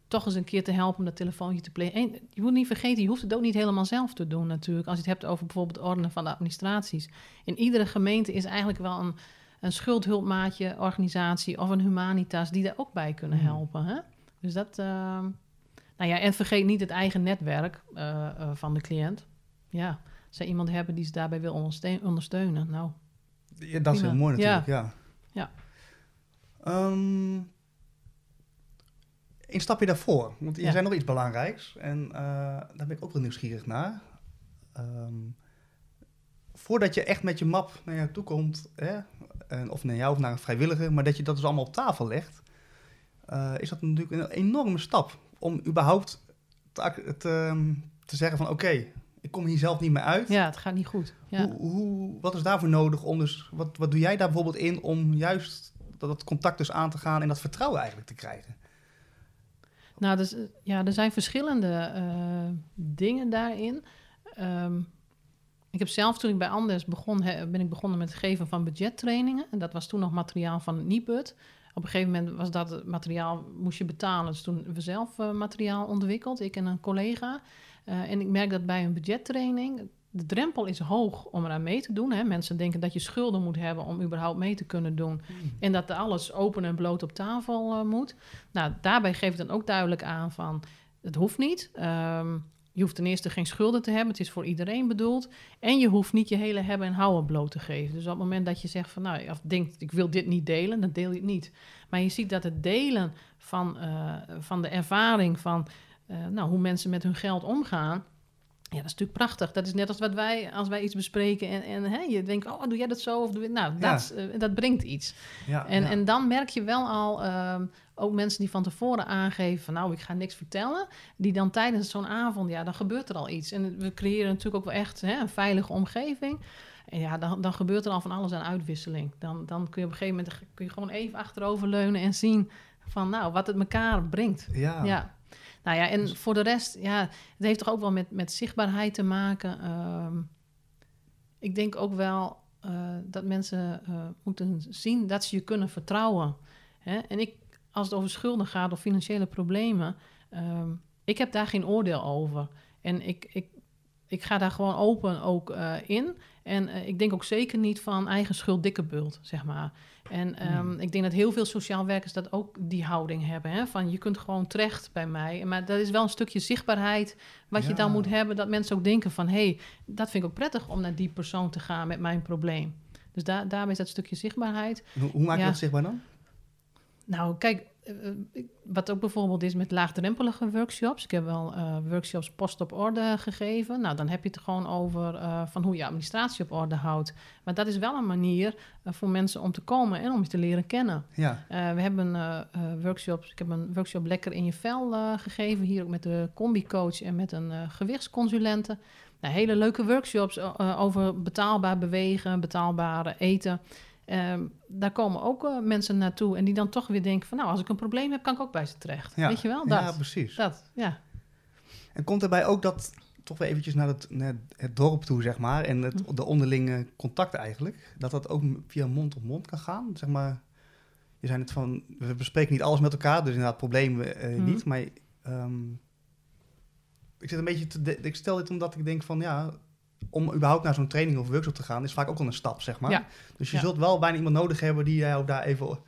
toch eens een keer te helpen om dat telefoontje te plegen. En je moet niet vergeten, je hoeft het ook niet helemaal zelf te doen natuurlijk. Als je het hebt over bijvoorbeeld ordenen van de administraties. In iedere gemeente is eigenlijk wel een, een schuldhulpmaatje organisatie of een humanitas die daar ook bij kunnen Hmm. helpen. Hè? Dus dat, ehm, nou ja, en vergeet niet het eigen netwerk eh, eh, van de cliënt. Ja, als zij iemand hebben die ze daarbij wil onderste- ondersteunen, nou, Ja, dat is heel mooi Ja. natuurlijk, ja. Ja. Ehm, een stapje daarvoor, want je Ja. zei nog iets belangrijks en eh, daar ben ik ook wel nieuwsgierig naar. Ehm, voordat je echt met je map naar jou toe komt, hè, en of naar jou of naar een vrijwilliger, maar dat je dat dus allemaal op tafel legt, eh, is dat natuurlijk een enorme stap om überhaupt te, ehm, te zeggen van oké, ik kom hier zelf niet meer uit. Ja, het gaat niet goed. Ja. Hoe, hoe, wat is daarvoor nodig om dus, wat, wat doe jij daar bijvoorbeeld in om juist dat, dat contact dus aan te gaan en dat vertrouwen eigenlijk te krijgen? Nou, dus, eh, ja, er zijn verschillende eh, dingen daarin. Ehm, ik heb zelf, toen ik bij Anders begon, ben ik begonnen met het geven van budgettrainingen. En dat was toen nog materiaal van het Nibud. Op een gegeven moment was dat materiaal, moest je betalen. Dus toen hebben we zelf eh, materiaal ontwikkeld, ik en een collega. Eh, en ik merk dat bij een budgettraining, de drempel is hoog om eraan mee te doen. Hè. Mensen denken dat je schulden moet hebben om überhaupt mee te kunnen doen. En dat alles open en bloot op tafel eh, moet. Nou, daarbij geef ik dan ook duidelijk aan van, het hoeft niet. Ehm, je hoeft ten eerste geen schulden te hebben. Het is voor iedereen bedoeld. En je hoeft niet je hele hebben en houden bloot te geven. Dus op het moment dat je zegt van, nou, of denkt, ik wil dit niet delen, dan deel je het niet. Maar je ziet dat het delen van, eh, van de ervaring van, eh, nou, hoe mensen met hun geld omgaan. Ja, dat is natuurlijk prachtig. Dat is net als wat wij, als wij iets bespreken en, en hè, je denkt, oh, doe jij dat zo? Of doe nou, Ja. dat, eh, dat brengt iets. Ja, En, ja. en dan merk je wel al, ehm, ook mensen die van tevoren aangeven van nou, ik ga niks vertellen, die dan tijdens zo'n avond, ja, dan gebeurt er al iets. En we creëren natuurlijk ook wel echt hè, een veilige omgeving. En ja, dan, dan gebeurt er al van alles aan uitwisseling. Dan, dan kun je op een gegeven moment kun je gewoon even achteroverleunen en zien van nou, wat het elkaar brengt. ja. Nou ja, en Dus- voor de rest, ja, het heeft toch ook wel met, met zichtbaarheid te maken. Ehm, ik denk ook wel eh, dat mensen eh, moeten zien dat ze je kunnen vertrouwen. Hè? En ik, als het over schulden gaat of financiële problemen, ehm, ik heb daar geen oordeel over. En ik, ik, ik ga daar gewoon open ook eh, in. En eh, ik denk ook zeker niet van eigen schuld dikke bult, zeg maar. En ehm, ik denk dat heel veel sociaal werkers dat ook die houding hebben. Hè? Van je kunt gewoon terecht bij mij. Maar dat is wel een stukje zichtbaarheid wat je dan moet hebben. Dat mensen ook denken van... hé, hey, dat vind ik ook prettig om naar die persoon te gaan met mijn probleem. Dus daar daarmee is dat stukje zichtbaarheid. Hoe, hoe maak je Ja. dat zichtbaar dan? Nou, kijk, wat ook bijvoorbeeld is met laagdrempelige workshops. Ik heb wel eh, workshops post op orde gegeven. Nou, dan heb je het gewoon over eh, van hoe je administratie op orde houdt. Maar dat is wel een manier eh, voor mensen om te komen en om je te leren kennen. Ja, Eh, we hebben eh, eh, workshops. Ik heb een workshop lekker in je vel eh, gegeven. Hier ook met de combi-coach en met een eh, gewichtsconsulente. Nou, hele leuke workshops eh, eh, over betaalbaar bewegen, betaalbaar eten. Ehm, daar komen ook eh, mensen naartoe en die dan toch weer denken van... nou, als ik een probleem heb, kan ik ook bij ze terecht. ja. Weet je wel? Dat. Ja, precies. dat, ja. En komt erbij ook dat, toch weer eventjes naar het, naar het dorp toe, zeg maar, en het, Hm. de onderlinge contact eigenlijk, dat dat ook via mond op mond kan gaan, zeg maar. Je zei het van, we bespreken niet alles met elkaar, dus inderdaad problemen eh, Hm. niet, maar ehm, ik zit een beetje te, ik stel dit omdat ik denk van, ja, om überhaupt naar zo'n training of workshop te gaan, is vaak ook al een stap, zeg maar. Ja. Dus je Ja. zult wel bijna iemand nodig hebben die jou daar even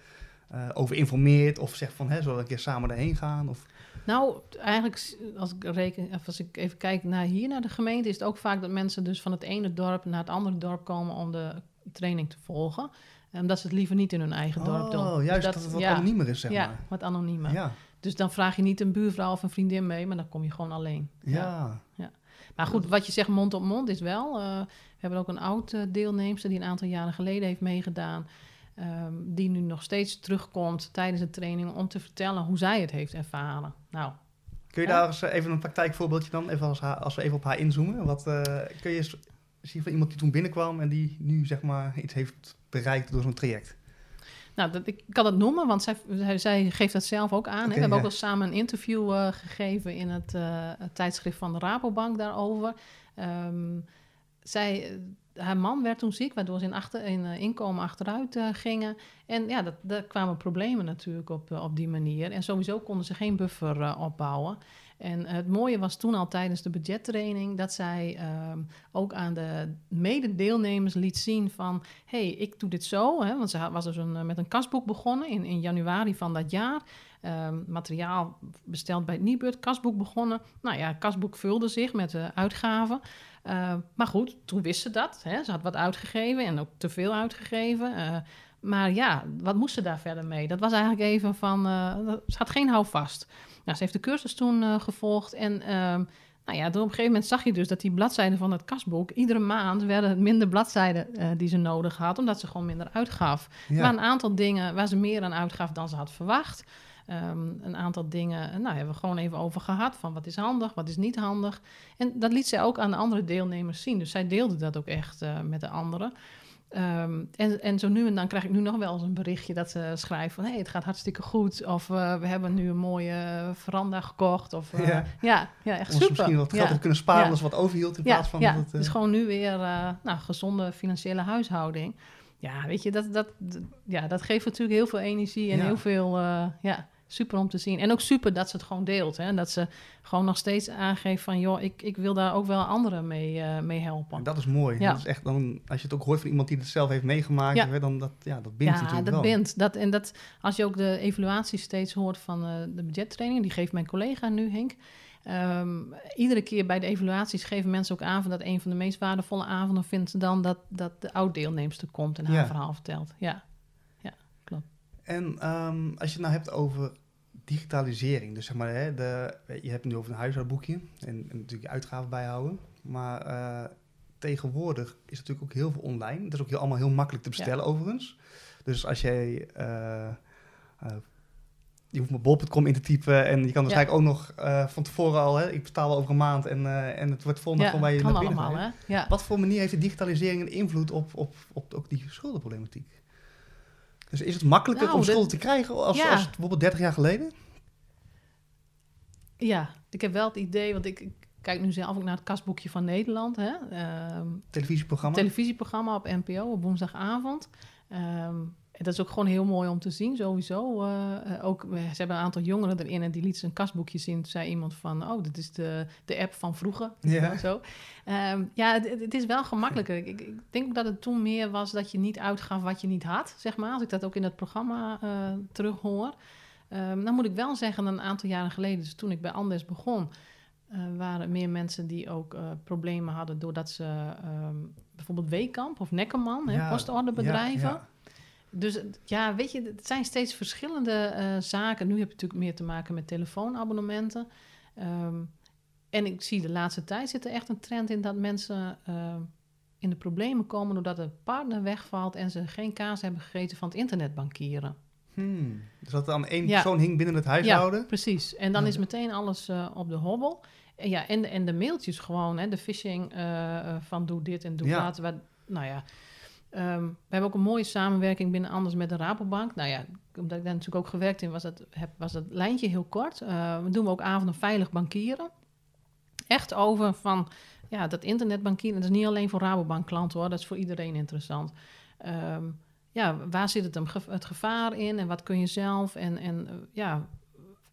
eh, over informeert, of zegt van, hè, zullen we een keer samen erheen gaan, of... Nou, eigenlijk als ik, reken, of als ik even kijk naar hier, naar de gemeente... is het ook vaak dat mensen dus van het ene dorp naar het andere dorp komen... om de training te volgen. En Omdat ze het liever niet in hun eigen dorp doen. Oh, Dus juist dat, het wat ja, anoniemer is, zeg ja, maar. wat anoniemer. Ja, Dus dan vraag je niet een buurvrouw of een vriendin mee, maar dan kom je gewoon alleen. ja. Maar goed, wat je zegt mond op mond is wel. eh, we hebben ook een oud eh, deelnemster die een aantal jaren geleden heeft meegedaan. ehm, die nu nog steeds terugkomt tijdens de training om te vertellen hoe zij het heeft ervaren. Nou, Kun je Ja. daar eens eh, even een praktijkvoorbeeldje dan, even als, haar, als we even op haar inzoomen? Wat kun je eens zien van iemand die toen binnenkwam en die nu zeg maar iets heeft bereikt door zo'n traject? Nou dat, ik kan dat noemen, want zij, zij, geeft dat zelf ook aan. hè. We hebben ook al samen een interview eh, gegeven in het, eh, het tijdschrift van de Rabobank daarover. Ehm, zij, eh, haar man werd toen ziek, waardoor ze in, achter, in inkomen achteruit gingen. En ja, dat, daar kwamen problemen natuurlijk op, op die manier. En sowieso konden ze geen buffer opbouwen. En het mooie was toen al tijdens de budgettraining dat zij ehm, ook aan de mededeelnemers liet zien van... hé, hey, ik doe dit zo. Hè, want ze was dus een, eh, met een kasboek begonnen in, in januari van dat jaar. Ehm, materiaal besteld bij het kasboek begonnen. Nou ja, kasboek vulde zich met de uitgaven. Eh, maar goed, toen wist ze dat. Hè. Ze had wat uitgegeven en ook te veel uitgegeven. Eh, maar ja, wat moest ze daar verder mee? Dat was eigenlijk even van... eh, ze had geen houvast. Nou, ze heeft de cursus toen eh, gevolgd en... ehm, Nou ja, op een gegeven moment zag je dus dat die bladzijden van het kasboek... iedere maand werden het minder bladzijden eh, die ze nodig had... omdat ze gewoon minder uitgaf. Er waren een aantal dingen waar ze meer aan uitgaf dan ze had verwacht. Ehm, een aantal dingen, nou, hebben we gewoon even over gehad. Van wat is handig, wat is niet handig. En dat liet zij ook aan de andere deelnemers zien. Dus zij deelde dat ook echt met de anderen. Ehm, en, en zo nu en dan krijg ik nu nog wel eens een berichtje dat ze schrijft van... hé, hey, het gaat hartstikke goed. Of eh, we hebben nu een mooie eh, veranda gekocht. Of, eh, Ja. ja. Ja, echt Ons super. misschien wat geld ja. kunnen sparen Ja. als wat overhield in Ja, plaats van ja. dat het... dus gewoon nu weer nou, gezonde financiële huishouding. Ja, weet je, dat, dat, ja, dat geeft natuurlijk heel veel energie en heel veel, ja, super om te zien. En ook super dat ze het gewoon deelt. Hè? Dat ze gewoon nog steeds aangeeft van, joh, ik, ik wil daar ook wel anderen mee, eh, mee helpen. En dat is mooi. Ja. Dat is echt dan, als je het ook hoort van iemand die het zelf heeft meegemaakt, Ja. hè, dan dat, ja, dat bindt ja, natuurlijk dat wel. bindt. Dat, en dat, als je ook de evaluatie steeds hoort van eh, de budgettraining, die geeft mijn collega nu, Henk. Ehm, iedere keer bij de evaluaties geven mensen ook aan van dat een van de meest waardevolle avonden vindt ze dan dat, dat de oud-deelnemster komt en haar Ja. verhaal vertelt. Ja, En ehm, als je het nou hebt over digitalisering, dus zeg maar, hè, de, je hebt het nu over een huishoudboekje en, en natuurlijk je uitgaven bijhouden, maar eh, tegenwoordig is natuurlijk ook heel veel online. Dat is ook heel, allemaal heel makkelijk te bestellen overigens. Dus als jij, eh, je hoeft maar bol.com in te typen en je kan waarschijnlijk ook nog van tevoren al, hè, ik betaal over een maand en, en het wordt volgende ja gewoon bij je kan naar binnen allemaal, hè? Ja. Wat voor manier heeft de digitalisering een invloed op, op, op ook die schuldenproblematiek? Dus is het makkelijker Nou, om schulden te krijgen als, Ja. als bijvoorbeeld 30 jaar geleden? ja, ik heb wel het idee, want ik, kijk nu zelf ook naar het kasboekje van Nederland. Hè? Ehm, Televisieprogramma? televisieprogramma op NPO op woensdagavond. Ehm, en dat is ook gewoon heel mooi om te zien, sowieso. Eh, eh, ook, we- ze hebben een aantal jongeren erin en die liet ze een kasboekje zien. Toen zei iemand van, oh, dit is de, de app van vroeger. Ja. Zo. Ehm, ja, het, het is wel gemakkelijker. Ik, ik denk ook dat het toen meer was dat je niet uitgaf wat je niet had, zeg maar. Als ik dat ook in het programma eh terughoor. Ehm, dan moet ik wel zeggen, een aantal jaren geleden, dus toen ik bij Anders begon... eh, waren meer mensen die ook eh, problemen hadden doordat ze ehm, bijvoorbeeld Weekamp of Neckerman, hè, Ja, postorderbedrijven. ja, ja. Dus ja, weet je, het zijn steeds verschillende eh, zaken. Nu heb je natuurlijk meer te maken met telefoonabonnementen. Ehm, en ik zie de laatste tijd zit er echt een trend in dat mensen ehm, in de problemen komen doordat de partner wegvalt en ze geen kaas hebben gegeten van het internetbankieren. Hmm. Dus dat aan één Ja. persoon hing binnen het huishouden? Ja, precies. En dan Ja. is meteen alles eh, op de hobbel. En, ja, en, de- en de mailtjes gewoon, hè, de phishing eh, eh, van doe dit en doe Ja. dat. Wat, nou ja, Ehm, we hebben ook een mooie samenwerking binnen Anders met de Rabobank. Nou ja, omdat ik daar natuurlijk ook gewerkt in was, dat, heb, was dat lijntje heel kort. Eh, we doen we ook avonden veilig bankieren. Echt over van, ja, dat internetbankieren. Dat is niet alleen voor Rabobank klanten hoor, dat is voor iedereen interessant. Ehm, ja, waar zit het, hem, het gevaar in en wat kun je zelf? En, en eh, ja,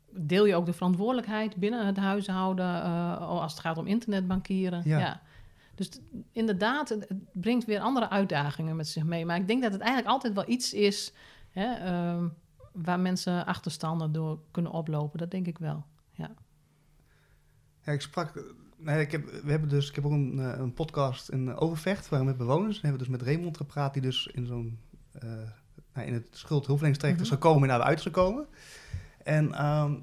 deel je ook de verantwoordelijkheid binnen het huishouden eh, als het gaat om internetbankieren? Ja. Ja. Dus inderdaad, het, brengt weer andere uitdagingen met zich mee. Maar ik denk dat het eigenlijk altijd wel iets is hè, ehm, waar mensen achterstanden door kunnen oplopen. Dat denk ik wel. Ja, ik sprak. Nee, ik heb, we hebben dus, ik heb ook een, eh, een podcast in Overvecht, waar we met bewoners. We hebben dus met Raymond gepraat, die dus in zo'n. eh, nou, in het schuldhulpverleningstraject is Mhm. gekomen en daar uit is gekomen. En ehm,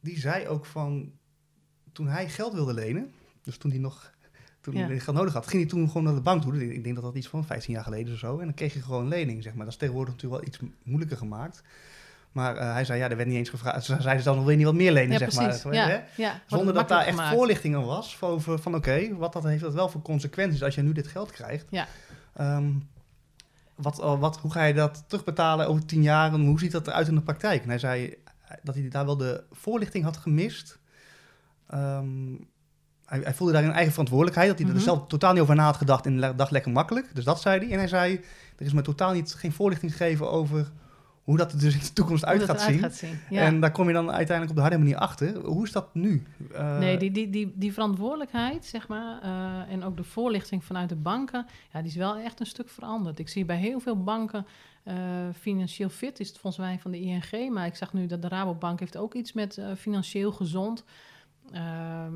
die zei ook van. Toen hij geld wilde lenen, dus toen hij nog. Toen Ja. hij geld nodig had, ging hij toen gewoon naar de bank toe. Ik denk dat dat iets van 15 jaar geleden is of zo. En dan kreeg je gewoon een lening, zeg maar. Dat is tegenwoordig natuurlijk wel iets moeilijker gemaakt. Maar eh, hij zei, ja, er werd niet eens gevraagd. Ze zeiden dan nog weer niet wat meer lenen, Ja, zeg precies. maar. ja, Hè? ja, Zonder dat daar echt gemaakt. voorlichting aan was over van oké, wat dat heeft dat wel voor consequenties als je nu dit geld krijgt. Ja. Ehm, wat, eh, wat, hoe ga je dat terugbetalen over tien jaar en hoe ziet dat eruit in de praktijk? En hij zei dat hij daar wel de voorlichting had gemist. Ehm, hij, hij voelde daar een eigen verantwoordelijkheid, dat hij Mhm. er zelf totaal niet over na had gedacht en dacht lekker makkelijk. Dus dat zei hij. En hij zei, er is me totaal niet, geen voorlichting gegeven over hoe dat er dus in de toekomst uit gaat zien. gaat zien. Ja. En daar kom je dan uiteindelijk op de harde manier achter. Hoe is dat nu? Eh, Nee, die, die, die, die verantwoordelijkheid, zeg maar, eh, en ook de voorlichting vanuit de banken, ja, die is wel echt een stuk veranderd. Ik zie bij heel veel banken, eh, financieel fit is het volgens mij van de ING, maar ik zag nu dat de Rabobank heeft ook iets met financieel gezond. Ehm,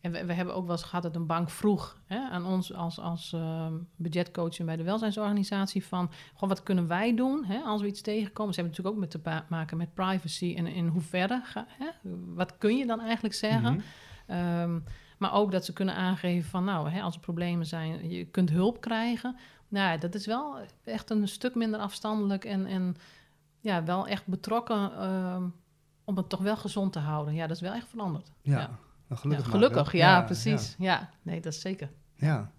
en we, we hebben ook wel eens gehad dat een bank vroeg hè, aan ons als, als budgetcoach en bij de welzijnsorganisatie van, goh, wat kunnen wij doen hè, als we iets tegenkomen? Ze hebben natuurlijk ook met te maken met privacy en in hoeverre, ga, hè, wat kun je dan eigenlijk zeggen? mhm. Ehm, maar ook dat ze kunnen aangeven van, nou, hè, als er problemen zijn, je kunt hulp krijgen. Nou, ja, dat is wel echt een stuk minder afstandelijk en, en ja, wel echt betrokken ehm, om het toch wel gezond te houden. Ja, dat is wel echt veranderd. Ja, Ja. Nou, gelukkig. ja, gelukkig, ja, precies. Ja. nee, dat is zeker. Ja.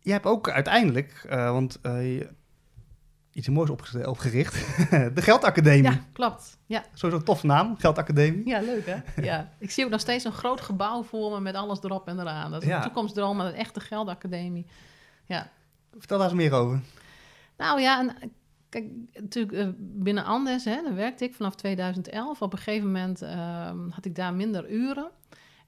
Je hebt ook uiteindelijk, eh, want eh, iets moois opge- opgericht, de Geldacademie. Ja, klopt. Ja, Sowieso een tof naam, Geldacademie. ja leuk hè? Ja. Ik zie ook nog steeds een groot gebouw voor me met alles erop en eraan. Dat is een toekomstdroom, een echte geldacademie. Ja. Vertel daar eens meer over. Nou ja, en, eh, kijk, natuurlijk eh, binnen Andes, hè, daar werkte ik vanaf 2011. Op een gegeven moment ehm, had ik daar minder uren.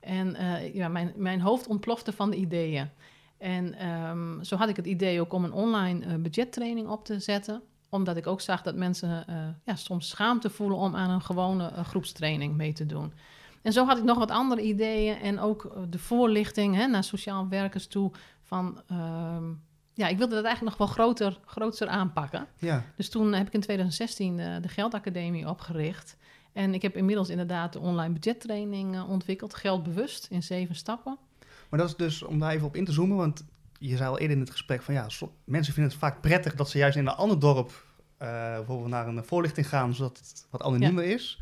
En eh, ja, mijn, mijn hoofd ontplofte van de ideeën. En ehm, zo had ik het idee ook om een online eh, budgettraining op te zetten. Omdat ik ook zag dat mensen ja, soms schaamte voelen om aan een gewone groepstraining mee te doen. En zo had ik nog wat andere ideeën en ook de voorlichting hè, naar sociaal werkers toe. Van, ehm, ja, ik wilde dat eigenlijk nog wel groter, groter aanpakken. Ja, Dus toen heb ik in 2016 eh, de Geldacademie opgericht. En ik heb inmiddels inderdaad de online budgettraining eh, ontwikkeld. Geldbewust in zeven stappen. maar dat is dus om daar even op in te zoomen, want je zei al eerder in het gesprek van ja, mensen vinden het vaak prettig dat ze juist in een ander dorp eh, bijvoorbeeld naar een voorlichting gaan, zodat het wat anoniemer is.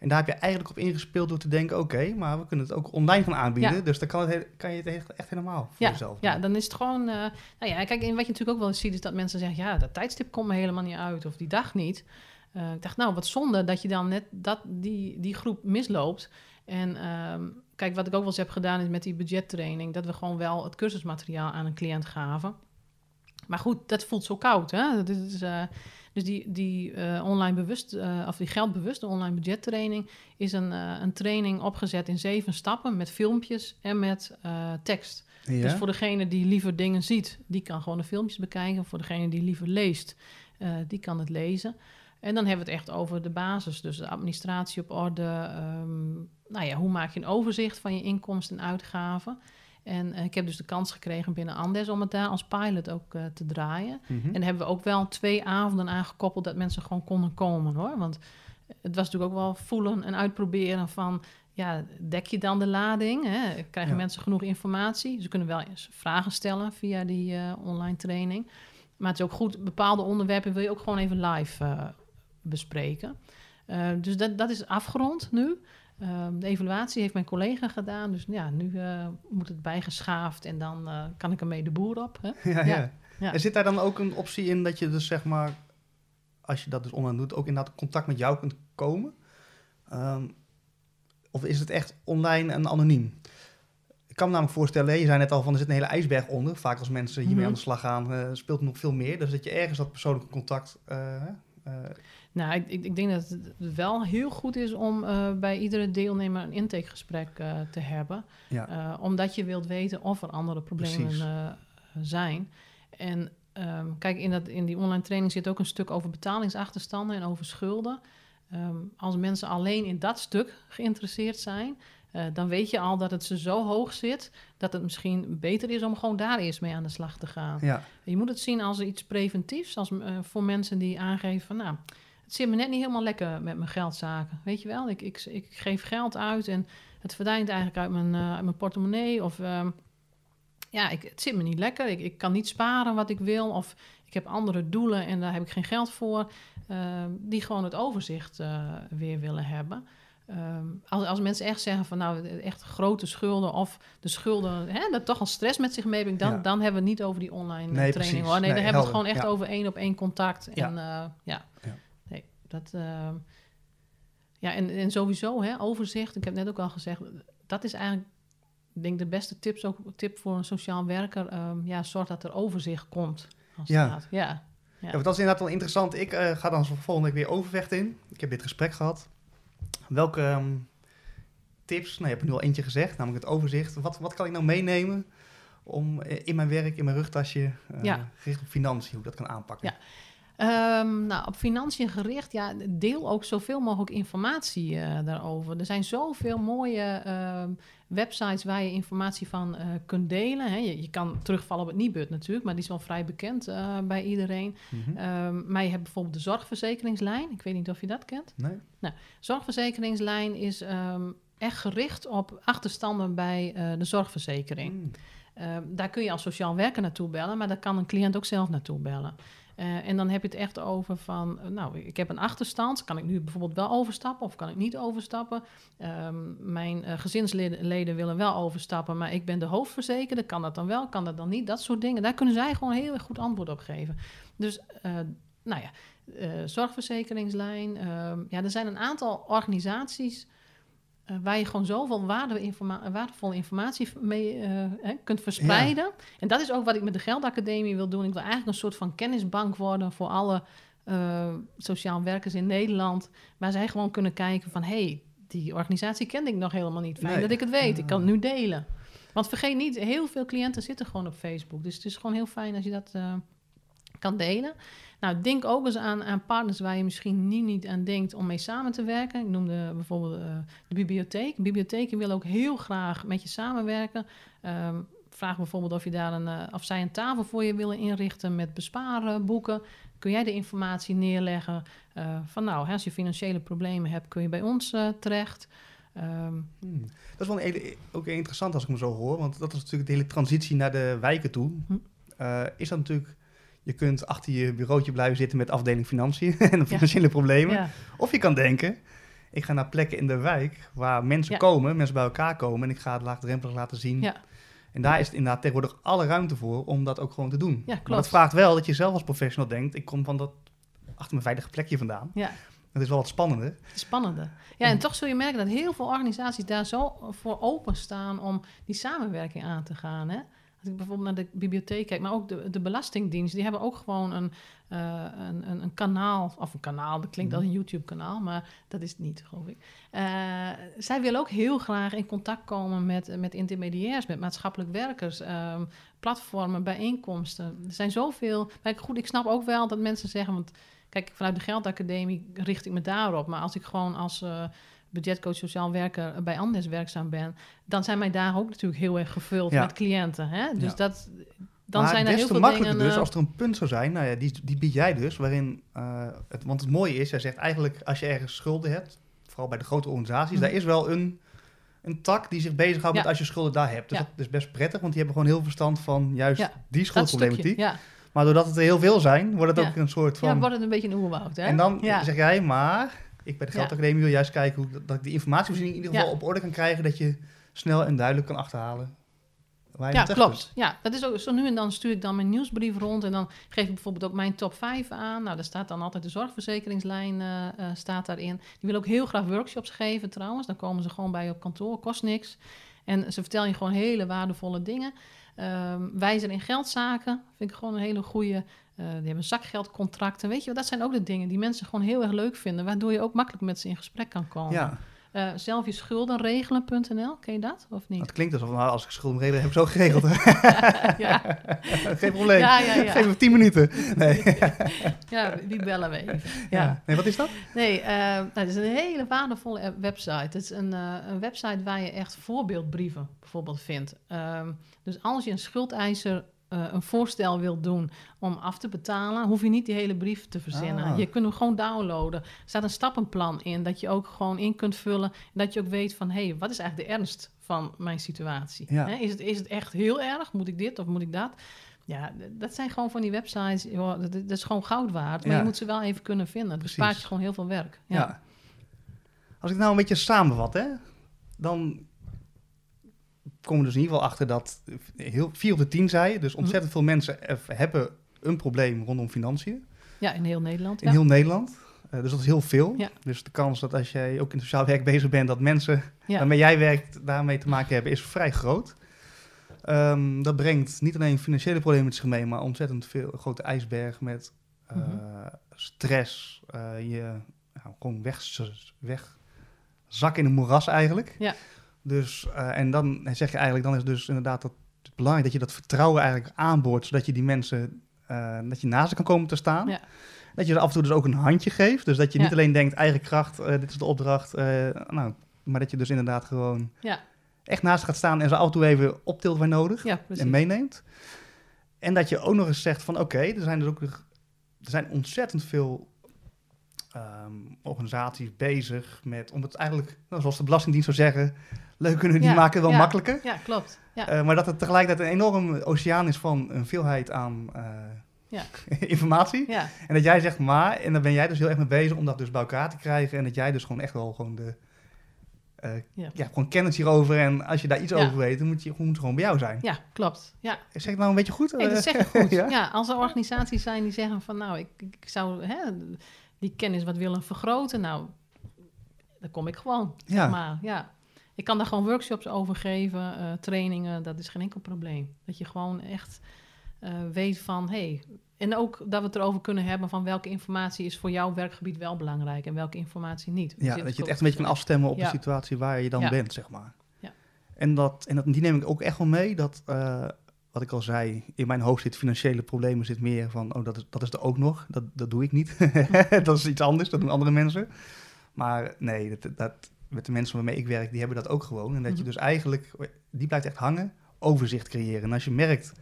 En daar heb je eigenlijk op ingespeeld door te denken, oké, maar we kunnen het ook online gaan aanbieden. Ja. Dus dan kan, het, he- kan je het echt, helemaal voor Ja, jezelf ja, dan is het gewoon... eh, nou ja, kijk, en wat je natuurlijk ook wel eens ziet... is dat mensen zeggen... ja, dat tijdstip komt me helemaal niet uit. Of die dag niet. Eh, ik dacht, nou, wat zonde dat je dan net dat, die, die groep misloopt. En ehm, kijk, wat ik ook wel eens heb gedaan... is met die budgettraining... dat we gewoon wel het cursusmateriaal aan een cliënt gaven. Maar goed, dat voelt zo koud, hè? Dat is, eh, dus die, die eh, online bewust... eh, of die geldbewuste online budgettraining... is een, eh, een training opgezet in zeven stappen... met filmpjes en met tekst. Ja? Dus voor degene die liever dingen ziet, die kan gewoon de filmpjes bekijken. Voor degene die liever leest, die kan het lezen. En dan hebben we het echt over de basis. Dus de administratie op orde. ehm, nou ja, hoe maak je een overzicht van je inkomsten en uitgaven? En eh, ik heb dus de kans gekregen binnen Andes om het daar als pilot ook eh, te draaien. En daar hebben we ook wel twee avonden aangekoppeld dat mensen gewoon konden komen hoor. Want het was natuurlijk ook wel voelen en uitproberen van, ja, dek je dan de lading? Hè? Krijgen Ja. mensen genoeg informatie? Ze kunnen wel eens vragen stellen via die eh, online training. Maar het is ook goed, bepaalde onderwerpen wil je ook gewoon even live eh, bespreken. Eh, dus dat, dat is afgerond nu. Ehm, de evaluatie heeft mijn collega gedaan. Dus ja, nu eh, moet het bijgeschaafd en dan eh, kan ik ermee de boer op. Hè? Ja, Ja, ja. ja. En zit daar dan ook een optie in dat je dus zeg maar, als je dat dus online doet, ook inderdaad contact met jou kunt komen? Ehm, of is het echt online en anoniem? Ik kan me namelijk voorstellen, je zei net al van er zit een hele ijsberg onder. Vaak als mensen hiermee Mhm. aan de slag gaan, eh, speelt er nog veel meer. Dus dat je ergens dat persoonlijke contact... Nou, ik, ik, ik denk dat het wel heel goed is om eh, bij iedere deelnemer een intakegesprek eh, te hebben. ja. Eh, omdat je wilt weten of er andere problemen zijn. En ehm, kijk, in, dat, in die online training zit ook een stuk over betalingsachterstanden en over schulden. Ehm, als mensen alleen in dat stuk geïnteresseerd zijn, dan weet je al dat het ze zo hoog zit dat het misschien beter is om gewoon daar eerst mee aan de slag te gaan. ja. Je moet het zien als iets preventiefs, als, voor mensen die aangeven van, nou, het zit me net niet helemaal lekker met mijn geldzaken. Weet je wel, ik, ik, ik geef geld uit en het verdwijnt eigenlijk uit mijn, eh, uit mijn portemonnee. Of ehm, ja, ik, het zit me niet lekker. Ik, ik kan niet sparen wat ik wil. Of ik heb andere doelen en daar heb ik geen geld voor. Ehm, die gewoon het overzicht eh, weer willen hebben. Ehm, als, als mensen echt zeggen van nou, echt grote schulden of de schulden, hè, dat toch al stress met zich meebrengt, dan, Ja. dan hebben we het niet over die online Nee, training precies. hoor. Nee, Nee, dan hebben we het gewoon echt Ja. over één op één contact. En eh, ja. Ja. Dat. ehm, ja, en, en sowieso, hè, overzicht. Ik heb net ook al gezegd, dat is eigenlijk, ik denk de beste tips ook, tip voor een sociaal werker. ehm, ja, zorg dat er overzicht komt. Als Ja. gaat. ja. Ja. Ja, want dat is inderdaad wel interessant. Ik eh, ga dan volgende week weer Overvecht in. Ik heb dit gesprek gehad. Welke ehm, tips, nou je hebt er nu al eentje gezegd, namelijk het overzicht. Wat, wat kan ik nou meenemen om eh, in mijn werk, in mijn rugtasje, Ja. gericht op financiën, hoe ik dat kan aanpakken? Ja. Ehm, nou, op financiën gericht, ja, deel ook zoveel mogelijk informatie eh, daarover. Er zijn zoveel mooie ehm, websites waar je informatie van eh, kunt delen. Hè. Je, je kan terugvallen op het Nibud natuurlijk, maar die is wel vrij bekend eh, bij iedereen. Mhm. Ehm, maar je hebt bijvoorbeeld de zorgverzekeringslijn. Ik weet niet of je dat kent. Nee? Zorgverzekeringslijn is, ehm, echt gericht op achterstanden bij de zorgverzekering. Mm. Daar kun je als sociaal werker naartoe bellen, maar daar kan een cliënt ook zelf naartoe bellen. Uh, en dan heb je het echt over van, uh, nou, ik heb een achterstand. Kan ik nu bijvoorbeeld wel overstappen of kan ik niet overstappen? Um, mijn uh, gezinsleden willen wel overstappen, maar ik ben de hoofdverzekerde. Kan dat dan wel? Kan dat dan niet? Dat soort dingen. Daar kunnen zij gewoon heel goed antwoord op geven. Dus, nou ja, zorgverzekeringslijn. ja, er zijn een aantal organisaties uh, waar je gewoon zoveel waarde informa waardevolle informatie mee uh, hè, kunt verspreiden. Ja. En dat is ook wat ik met de Geldacademie wil doen. Ik wil eigenlijk een soort van kennisbank worden voor alle uh, sociaal werkers in Nederland. Waar zij gewoon kunnen kijken van... hé, hey, die organisatie kende ik nog helemaal niet. Fijn nee. dat ik het weet. Ik kan het nu delen. Want vergeet niet, heel veel cliënten zitten gewoon op Facebook. Dus het is gewoon heel fijn als je dat kan delen. Nou, denk ook eens aan, aan partners waar je misschien nu niet aan denkt om mee samen te werken. Ik noemde bijvoorbeeld uh, de bibliotheek. Bibliotheken willen ook heel graag met je samenwerken. Um, vraag bijvoorbeeld of, je daar een, uh, of zij een tafel voor je willen inrichten met bespaarboeken. Kun jij de informatie neerleggen uh, van nou, als je financiële problemen hebt, kun je bij ons terecht. Um, hmm. Dat is wel een, ook interessant als ik me zo hoor, want dat is natuurlijk de hele transitie naar de wijken toe. Hm. is dat natuurlijk je kunt achter je bureautje blijven zitten met afdeling financiën en financiële ja. problemen. Ja. Of je kan denken, ik ga naar plekken in de wijk waar mensen ja. komen, mensen bij elkaar komen en ik ga het laagdrempelig laten zien. En daar is het inderdaad tegenwoordig alle ruimte voor om dat ook gewoon te doen. Ja, klopt. Maar dat vraagt wel dat je zelf als professional denkt, ik kom van dat achter mijn veilige plekje vandaan. Ja. Dat is wel wat spannender. Het spannender. Ja, en toch zul je merken dat heel veel organisaties daar zo voor openstaan om die samenwerking aan te gaan. Hè? Als ik bijvoorbeeld naar de bibliotheek kijk, maar ook de, de Belastingdienst, die hebben ook gewoon een, uh, een, een, een, kanaal, of een kanaal, dat klinkt als een YouTube-kanaal, maar dat is het niet, geloof ik. Uh, zij willen ook heel graag in contact komen met, met intermediairs, met maatschappelijk werkers, um, platformen, bijeenkomsten. Er zijn zoveel. Maar goed, ik snap ook wel dat mensen zeggen, want kijk, vanuit de Geldacademie richt ik me daarop, maar als ik gewoon als. Uh, budgetcoach sociaal werker bij Andes werkzaam ben, dan zijn mijn dagen ook natuurlijk heel erg gevuld ja. met cliënten. Hè? Dus ja. dat, dan maar zijn er heel veel makkelijker dingen... dus als er een punt zou zijn, nou ja, die, die bied jij dus, waarin, uh, het, want het mooie is, jij zegt eigenlijk als je ergens schulden hebt, vooral bij de grote organisaties, mm. daar is wel een, een tak die zich bezighoudt ja. met als je schulden daar hebt. Dus dat is best prettig, want die hebben gewoon heel verstand van juist die schuldproblematiek. Maar doordat het er heel veel zijn, wordt het ook een soort van... Ja, wordt het een beetje een oerwoud, hè? En dan zeg jij, maar ik bij de Geldacademie wil juist kijken hoe dat ik die informatievoorziening in ieder geval op orde kan krijgen, dat je snel en duidelijk kan achterhalen waar je ja, klopt. Ja, dat is ook zo nu en dan stuur ik dan mijn nieuwsbrief rond en dan geef ik bijvoorbeeld ook mijn top 5 aan. Nou, daar staat dan altijd de zorgverzekeringslijn uh, uh, staat daarin. Die wil ook heel graag workshops geven trouwens. Dan komen ze gewoon bij je op kantoor, kost niks. En ze vertellen je gewoon hele waardevolle dingen. Um, wijzer in geldzaken vind ik gewoon een hele goede. Uh, die hebben zakgeldcontracten. Weet je, dat zijn ook de dingen die mensen gewoon heel erg leuk vinden. Waardoor je ook makkelijk met ze in gesprek kan komen. Ja. Uh, zelf je schulden regelen.nl, ken je dat of niet? Dat klinkt alsof nou, als ik schulden regel heb zo geregeld. ja. Geen probleem. Ja, ja, ja. Geef me tien minuten. Nee. ja, die bellen we even. Ja. ja. Nee, wat is dat? Nee, uh, nou, het is een hele waardevolle website. Het is een, uh, een website waar je echt voorbeeldbrieven bijvoorbeeld vindt. Um, dus als je een schuldeiser uh, een voorstel wilt doen om af te betalen, hoef je niet die hele brief te verzinnen. Ah. Je kunt hem gewoon downloaden. Er staat een stappenplan in dat je ook gewoon in kunt vullen. En dat je ook weet van, hé, hey, wat is eigenlijk de ernst van mijn situatie? Ja. Hè? Is, het, is het echt heel erg? Moet ik dit of moet ik dat? Ja, dat zijn gewoon van die websites, joh, dat, dat, is gewoon goud waard. Maar Ja. je moet ze wel even kunnen vinden. Precies. bespaart je gewoon heel veel werk. Ja. Ja. Als ik nou een beetje samenvat, hè, dan komen dus in ieder geval achter dat heel, 4 op de 10 zei, dus ontzettend veel mensen eff- hebben een probleem rondom financiën Ja, in heel Nederland. in Ja. heel Nederland. Eh, dus dat is heel veel. Ja. Dus de kans dat als jij ook in sociaal werk bezig bent, dat mensen Ja. waarmee jij werkt daarmee te maken hebben, is vrij groot. Ehm, dat brengt niet alleen financiële problemen met zich mee, maar ontzettend veel grote ijsberg met eh, Mhm. stress, eh, je nou, gewoon weg, wegzak in een moeras eigenlijk. Ja. Dus, eh, en dan zeg je eigenlijk, dan is dus inderdaad dat het belangrijk dat je dat vertrouwen eigenlijk aanboort, zodat je die mensen, eh, dat je naast ze kan komen te staan. Ja. Dat je er af en toe dus ook een handje geeft. Dus dat je Ja. niet alleen denkt, eigen kracht, eh, dit is de opdracht. nou, maar dat je dus inderdaad gewoon Ja. echt naast gaat staan en ze af en toe even optilt waar nodig en meeneemt. En dat je ook nog eens zegt van oké, er zijn dus ook er zijn ontzettend veel ehm, organisaties bezig met, om het eigenlijk, nou, zoals de Belastingdienst zou zeggen, leuk kunnen die maken wel makkelijker. Ja, klopt. Ja. Eh, maar dat het tegelijkertijd een enorm oceaan is van een veelheid aan eh, Ja. informatie. En dat jij zegt maar, en daar ben jij dus heel erg mee bezig om dat dus bij elkaar te krijgen. En dat jij dus gewoon echt wel gewoon de, eh, Ja. ja. gewoon kennis hierover. En als je daar iets Ja. over weet, dan moet je moet gewoon bij jou zijn. ja, klopt. Ja. Zeg ik het nou een beetje goed? Nee, dat zeg je goed. ja? ja? als er organisaties zijn die zeggen van nou, ik, ik zou hè, die kennis wat willen vergroten, nou, dan kom ik gewoon. Ja. Zeg maar. ja. Ik kan daar gewoon workshops over geven, eh, trainingen, dat is geen enkel probleem. Dat je gewoon echt eh, weet van hé. Hey, en ook dat we het erover kunnen hebben van welke informatie is voor jouw werkgebied wel belangrijk en welke informatie niet. Ja, dat je het echt een beetje kan afstemmen op Ja. de situatie waar je dan Ja. bent, zeg maar. Ja. En, dat, en dat, die neem ik ook echt wel mee, dat, eh, wat ik al zei, in mijn hoofd zit financiële problemen, zit meer van, oh, dat is, dat is er ook nog, dat, dat doe ik niet. dat is iets anders, dat doen andere mensen. Maar nee, dat, dat, met de mensen waarmee ik werk, die hebben dat ook gewoon. En dat je Mhm. dus eigenlijk, die blijft echt hangen, overzicht creëren. En als je merkt,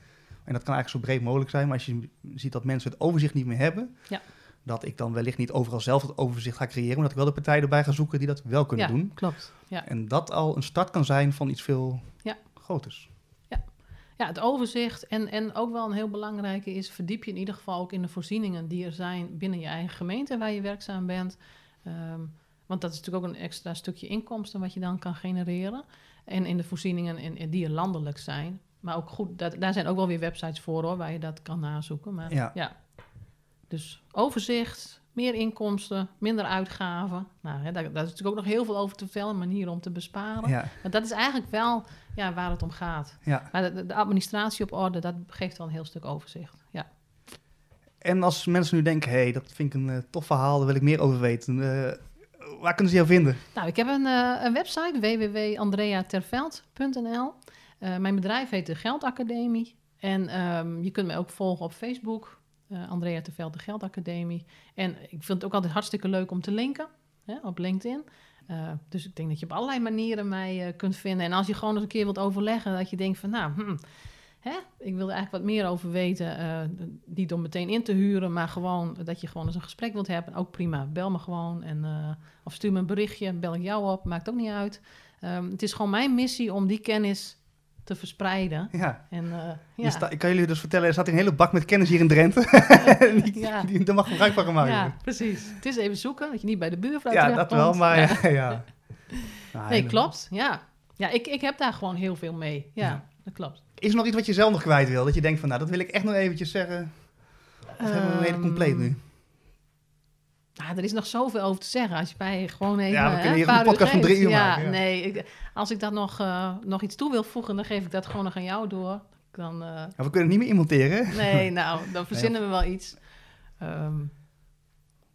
en dat kan eigenlijk zo breed mogelijk zijn, maar als je ziet dat mensen het overzicht niet meer hebben, Ja. dat ik dan wellicht niet overal zelf het overzicht ga creëren, maar dat ik wel de partijen erbij ga zoeken die dat wel kunnen ja, doen. klopt. Ja. En dat al een start kan zijn van iets veel Ja. groters. Ja, het overzicht en, en ook wel een heel belangrijke is, verdiep je in ieder geval ook in de voorzieningen die er zijn binnen je eigen gemeente waar je werkzaam bent. Ehm, want dat is natuurlijk ook een extra stukje inkomsten wat je dan kan genereren. En in de voorzieningen in, in die er landelijk zijn. Maar ook goed, dat, daar zijn ook wel weer websites voor hoor, waar je dat kan nazoeken. Maar, Ja. Dus overzicht, meer inkomsten, minder uitgaven. Nou, hè, daar, daar is natuurlijk ook nog heel veel over te vertellen, manieren om te besparen. Ja, Maar dat is eigenlijk wel ja, waar het om gaat. ja. Maar de, de administratie op orde, dat geeft wel een heel stuk overzicht. Ja. En als mensen nu denken, hé, hey, dat vind ik een eh, tof verhaal, daar wil ik meer over weten. eh, waar kunnen ze jou vinden? Nou, ik heb een, eh, een website, www.andreaterveld.nl. Eh, mijn bedrijf heet de Geldacademie. En ehm, je kunt mij ook volgen op Facebook, eh, Andrea Terveld, de Geldacademie. En ik vind het ook altijd hartstikke leuk om te linken hè, op LinkedIn. Dus ik denk dat je op allerlei manieren mij kunt vinden. En als je gewoon eens een keer wilt overleggen, dat je denkt van, nou, hm, hè, ik wil er eigenlijk wat meer over weten. eh, niet om meteen in te huren, maar gewoon dat je gewoon eens een gesprek wilt hebben. Ook prima, bel me gewoon en, eh, of stuur me een berichtje, bel ik jou op, maakt ook niet uit. Ehm, het is gewoon mijn missie om die kennis te verspreiden. Ja. En, eh, ja. ik kan jullie dus vertellen, er staat een hele bak met kennis hier in Drenthe. die, Ja. die, daar mag gebruik van gemaakt ja, worden. precies. Het is even zoeken, dat je niet bij de buurvrouw Ja, dat wel, maar Ja. ja. ja. Nee, klopt. Ja, ja ik, ik heb daar gewoon heel veel mee. Ja, Ja. dat klopt. Is er nog iets wat je zelf nog kwijt wil? Dat je denkt van, nou, dat wil ik echt nog eventjes zeggen. Of hebben we een hele Ehm, compleet nu? Nou, er is nog zoveel over te zeggen. Als je mij gewoon even. Ja, we kunnen hier een podcast van drie uur ja, maken, ja. Nee, ik, als ik dat nog, eh, nog iets toe wil voegen, dan geef ik dat gewoon nog aan jou door. Dan, eh, Ja, we kunnen het niet meer inkmonteren. nee, nou, dan verzinnen we wel iets. Ehm,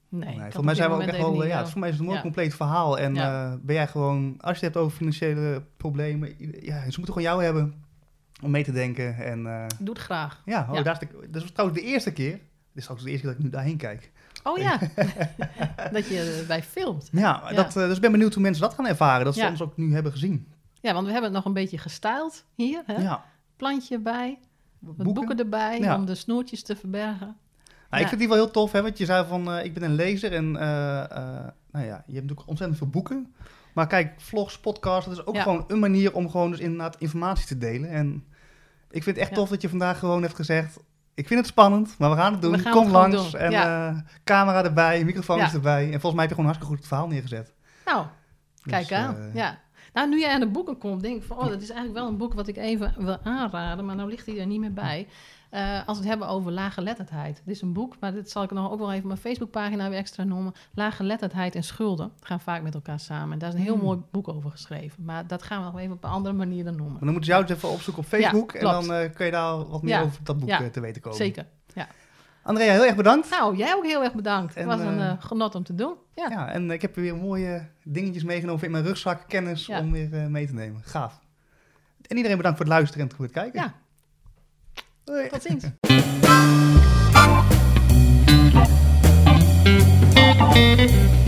nee, voor mij zijn we ook echt wel, ja, niet, voor mij is het een mooi compleet verhaal. En eh, ben jij gewoon, als je het hebt over financiële problemen, ja, ze moeten gewoon jou hebben om mee te denken. En eh, eh, Doe het graag. ja, oh, Ja. Daar is de, dat is trouwens de eerste keer. Dit is trouwens de eerste keer dat ik nu daarheen kijk. Oh ja, dat je erbij filmt. Ja, Ja. Dat, eh, dus ik ben benieuwd hoe mensen dat gaan ervaren. Dat ze ons ook nu hebben gezien. Ja, want we hebben het nog een beetje gestyled hier. Hè? Ja. Plantje wat boeken, Boeken. erbij om de snoertjes te verbergen. Nou, ik vind die wel heel tof, hè, want je zei van, eh, ik ben een lezer en eh, eh, nou ja, je hebt natuurlijk ontzettend veel boeken. Maar kijk, vlogs, podcasts, dat is ook Ja. gewoon een manier om gewoon dus inderdaad informatie te delen. En ik vind het echt Ja. tof dat je vandaag gewoon hebt gezegd, ik vind het spannend, maar we gaan het doen. Gaan Kom het langs doen, en eh, camera erbij, microfoons Ja. erbij. En volgens mij heb je gewoon hartstikke goed het verhaal neergezet. Nou, Dus, kijk aan. eh, ja. Nou, nu jij aan de boeken komt, denk ik van, oh, dat is eigenlijk wel een boek wat ik even wil aanraden, maar nou ligt hij er niet meer bij. Eh, als we het hebben over laaggeletterdheid. Dit is een boek, maar dit zal ik nog ook wel even op mijn Facebookpagina weer extra noemen. Laaggeletterdheid en schulden gaan vaak met elkaar samen. En daar is een heel Hmm. mooi boek over geschreven. Maar dat gaan we nog even op een andere manier dan noemen. Maar dan moeten ze jou even opzoeken op Facebook Ja, en dan eh, kun je daar wat meer Ja. over dat boek Ja. eh, te weten komen. Zeker. Andrea, heel erg bedankt. Nou, jij ook heel erg bedankt. En, Het was een genot om te doen. Ja. Ja, en ik heb weer mooie dingetjes meegenomen in mijn rugzak, kennis Ja. om weer mee te nemen. Gaaf. En iedereen bedankt voor het luisteren en voor het kijken. Ja. Tot ziens. Thank you.